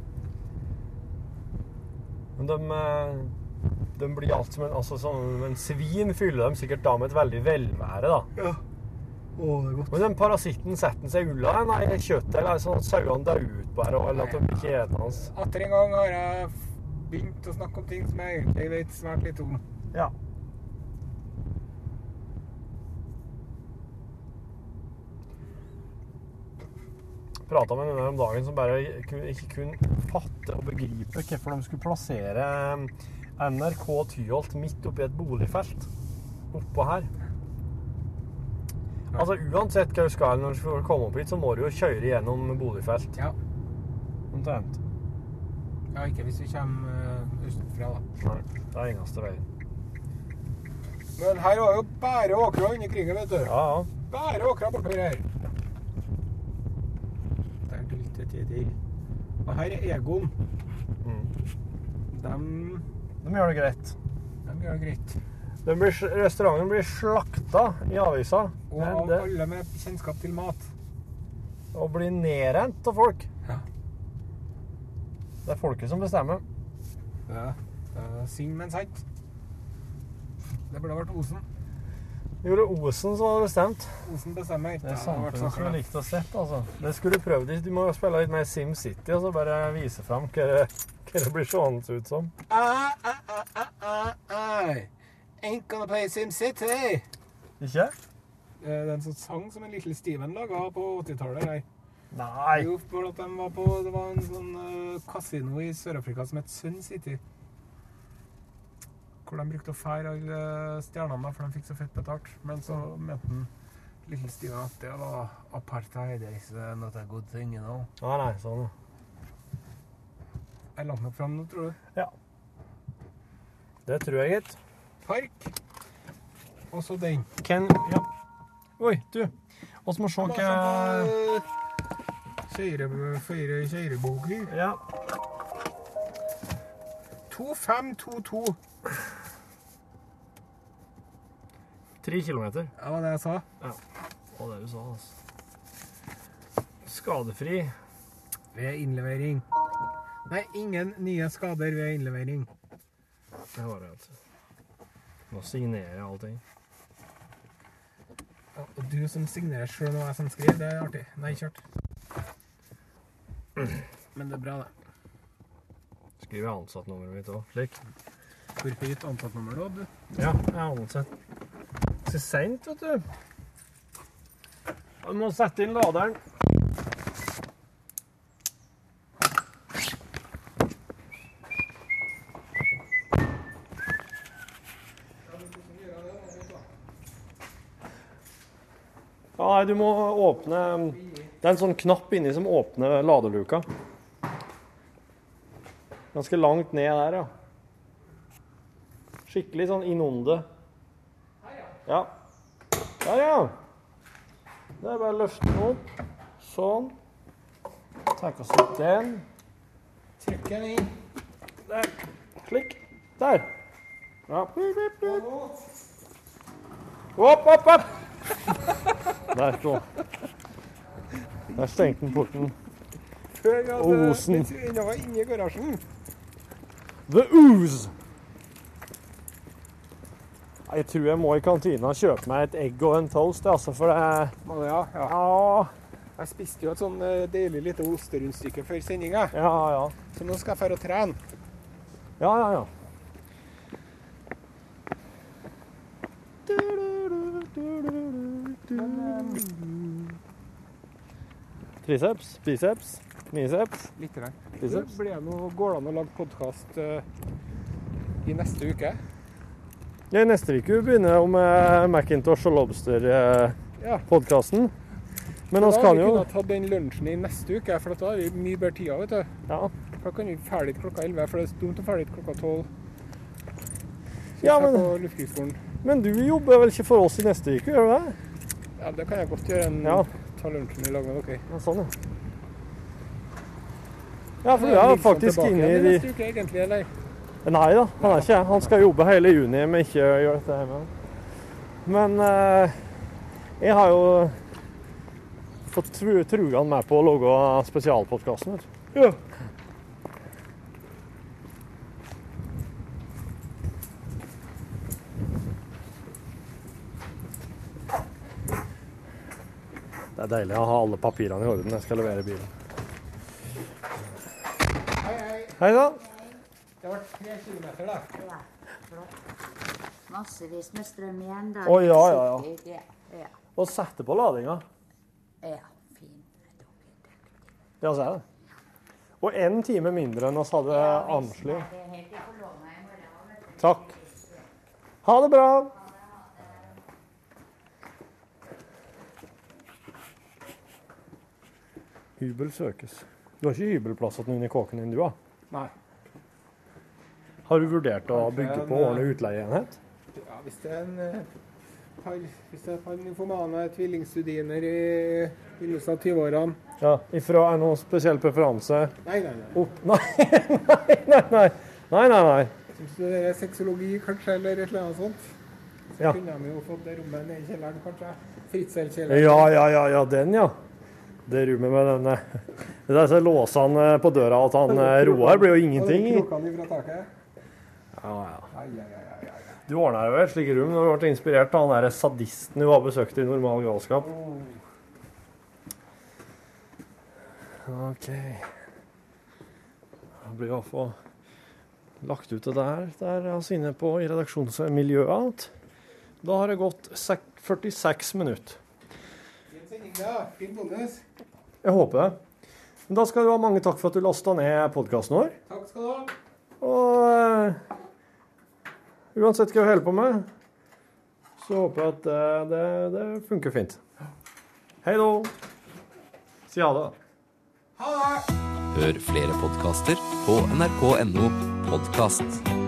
Men de, eh, de blir alt som en, altså, sånn, en svin fyller dem sikkert da med et veldig velvære, da. Ja. Å, det er godt. Men den parasitten setter den seg i ulla, nei, kjøttet, eller er det sånn at sauene dør ut bare, eller at de ikke spiser hans. Atter en gang har jeg begynt å snakke om ting som jeg egentlig vet svært lite om. Ja. Prata med her om dagen som bare ikke kunne fatte og begripe hvorfor de skulle plassere eh, NRK Tyholt midt oppi et boligfelt oppå her. Altså Uansett hva du skal når du skal komme opp hit, så må du jo kjøre gjennom boligfelt. Ja. Omtrent. ja, ikke hvis vi kommer uh, østfra, da. Nei, det er eneste veien. Men her var jo bare åkre under krigen, vet du. Ja, ja. Bare åkre bortover her. Der dulte ting. Og her er Egon. Mm. De, De gjør det greit. de gjør det greit. De blir, restauranten blir slakta i avisa. Og av det, alle med kjennskap til mat. og blir nedrent av folk. Ja. Det er folket som bestemmer. Ja. er Synd, men sant. Det burde vært Osen. Jo, det er Osen som hadde bestemt. Osen bestemmer. Det er samfunnet som jeg likte å sett, altså. Det skulle du prøvd. Du må jo spille litt mer Sim City og så bare vise fram hva det, hva det blir seende ut som. Ah, ah, ah, ah, ah, ah. Ain't gonna play Sim City. Ikke? Eh, Det er en sånn sang som en Little Steven laga på 80-tallet. her. Nei. Jo, for at de var på, det var en sånn eh, kasino i Sør-Afrika som het Sun City. Hvor de brukte å fære alle stjernene, for de fikk så fett betalt. Men så mente han lille Stian at det var apartheid. is not a good thing, you know. Ah, nei, sånn, ja. Er langt nok fram nå, tror du? Ja. Det tror jeg, gitt. Park. Og så den. Ken Ja. Oi, du. Vi må se hva Feire kjøreboker. Ja. 2522. Tre kilometer. Det var det jeg sa. Ja. Det var det du sa, altså. Skadefri. Ved innlevering. Nei, ingen nye skader ved innlevering. Det var det, altså. Nå signerer jeg allting. Ja, og du som signerer sjøl hva jeg som skriver, det er artig. Nei, kjørt. Men det er bra, det. Skriver jeg ansattnummeret mitt òg, slik. Hvorfor gitt ansattnummer da, du? Ja, jeg har ansatt. Så seint, vet du. Du må sette inn laderen. Ja, nei, du må åpne Det er en sånn knapp inni som åpner ladeluka. Ganske langt ned der, ja. Skikkelig sånn innunder. Ja. Der, ja. Det er bare å løfte den opp. Sånn. Ta oss ut den. Trykk den inn. Der. Slik. Der. Ja. Opp, opp, opp. Der, så. Der stengte han porten. Og Osen. mens vi var inne i garasjen. The Ooze. Jeg tror jeg må i kantina kjøpe meg et egg og en toast, altså, for det det, ja? ja. Jeg spiste jo et sånn eh, deilig lite osterundstykke før sendinga. Ja, ja. Så nå skal jeg dra og trene. Ja, ja, ja. Triceps, biceps, niceps. Litt. Biceps. Blir det noe, går det an å lage podkast i neste uke? Ja, neste uke begynner jeg med Macintosh og Lobster-podkasten. Men da vi kan vi jo kunnet ta den lunsjen i neste uke, for da har vi mye bedre tid. vet du. Ja. Da kan vi ferdig klokka 11, for det er dumt å ferdig klokka 12. Så Ja, men- Men du jobber vel ikke for oss i neste uke, gjør du det? Ja, det kan jeg godt gjøre. En, Ja. Ta lunsjen i lag med dere. Ja, sånn, ja. Ja, for du er faktisk inne i de Neste uke, egentlig, eller? Nei da, han er ikke det. Han skal jobbe hele juni med ikke å gjøre dette hjemme. Men eh, jeg har jo fått tru, trua han med på å lage spesialpodkasten. Ja. Det er deilig å ha alle papirene i orden når jeg skal levere bilen. Hei, hei. Hei sann. Det ble tre kilometer, da. Ja, flott. Massevis med strøm igjen. da. Å, ja, ja, ja. Ja. Og sette på ladinga. Ja, fin. Ja, så er det. Og én time mindre enn oss hadde anslått. Det helt i kolonna i morgen. vet du. Takk. Ha det bra. Hybel søkes. Du har ikke hybelplass til noen i kåken din, du da? Nei. Har du vurdert å bygge på årene eh, utleieenhet? Ja, hvis det er en eh, par, hvis det er par nymfomane tvillingstudiner i begynnelsen av 20-årene Ja, ifra er noen spesiell preferanse? Nei, nei, nei. Opp Nei, nei, nei. nei. Nei, nei, nei. Som studerer sexologi, kanskje, eller et eller annet sånt. Så Ja. kunne de jo fått det rommet nede i kjelleren, kanskje. Fritzelkjelleren. Ja, ja, ja, ja, den, ja. Det rommet med denne Det Disse låsene på døra at han eh, Roar blir jo ingenting i. Krokene ifra taket. Ja, ja. Du ordna jo et slikt rom. Du ble inspirert av han der sadisten du har besøkt i Normal galskap. OK. Det blir få lagt ut det der. Der er vi inne på i redaksjonsmiljøet alt. Da har det gått 46 minutter. Da. Jeg håper det. Men da skal du ha mange takk for at du lasta ned podkasten vår. Takk skal du ha. Og eh, uansett hva jeg holder på med, så håper jeg at eh, det, det funker fint. Hei da. Si ha det. Ha det! Hør flere podkaster på nrk.no podkast.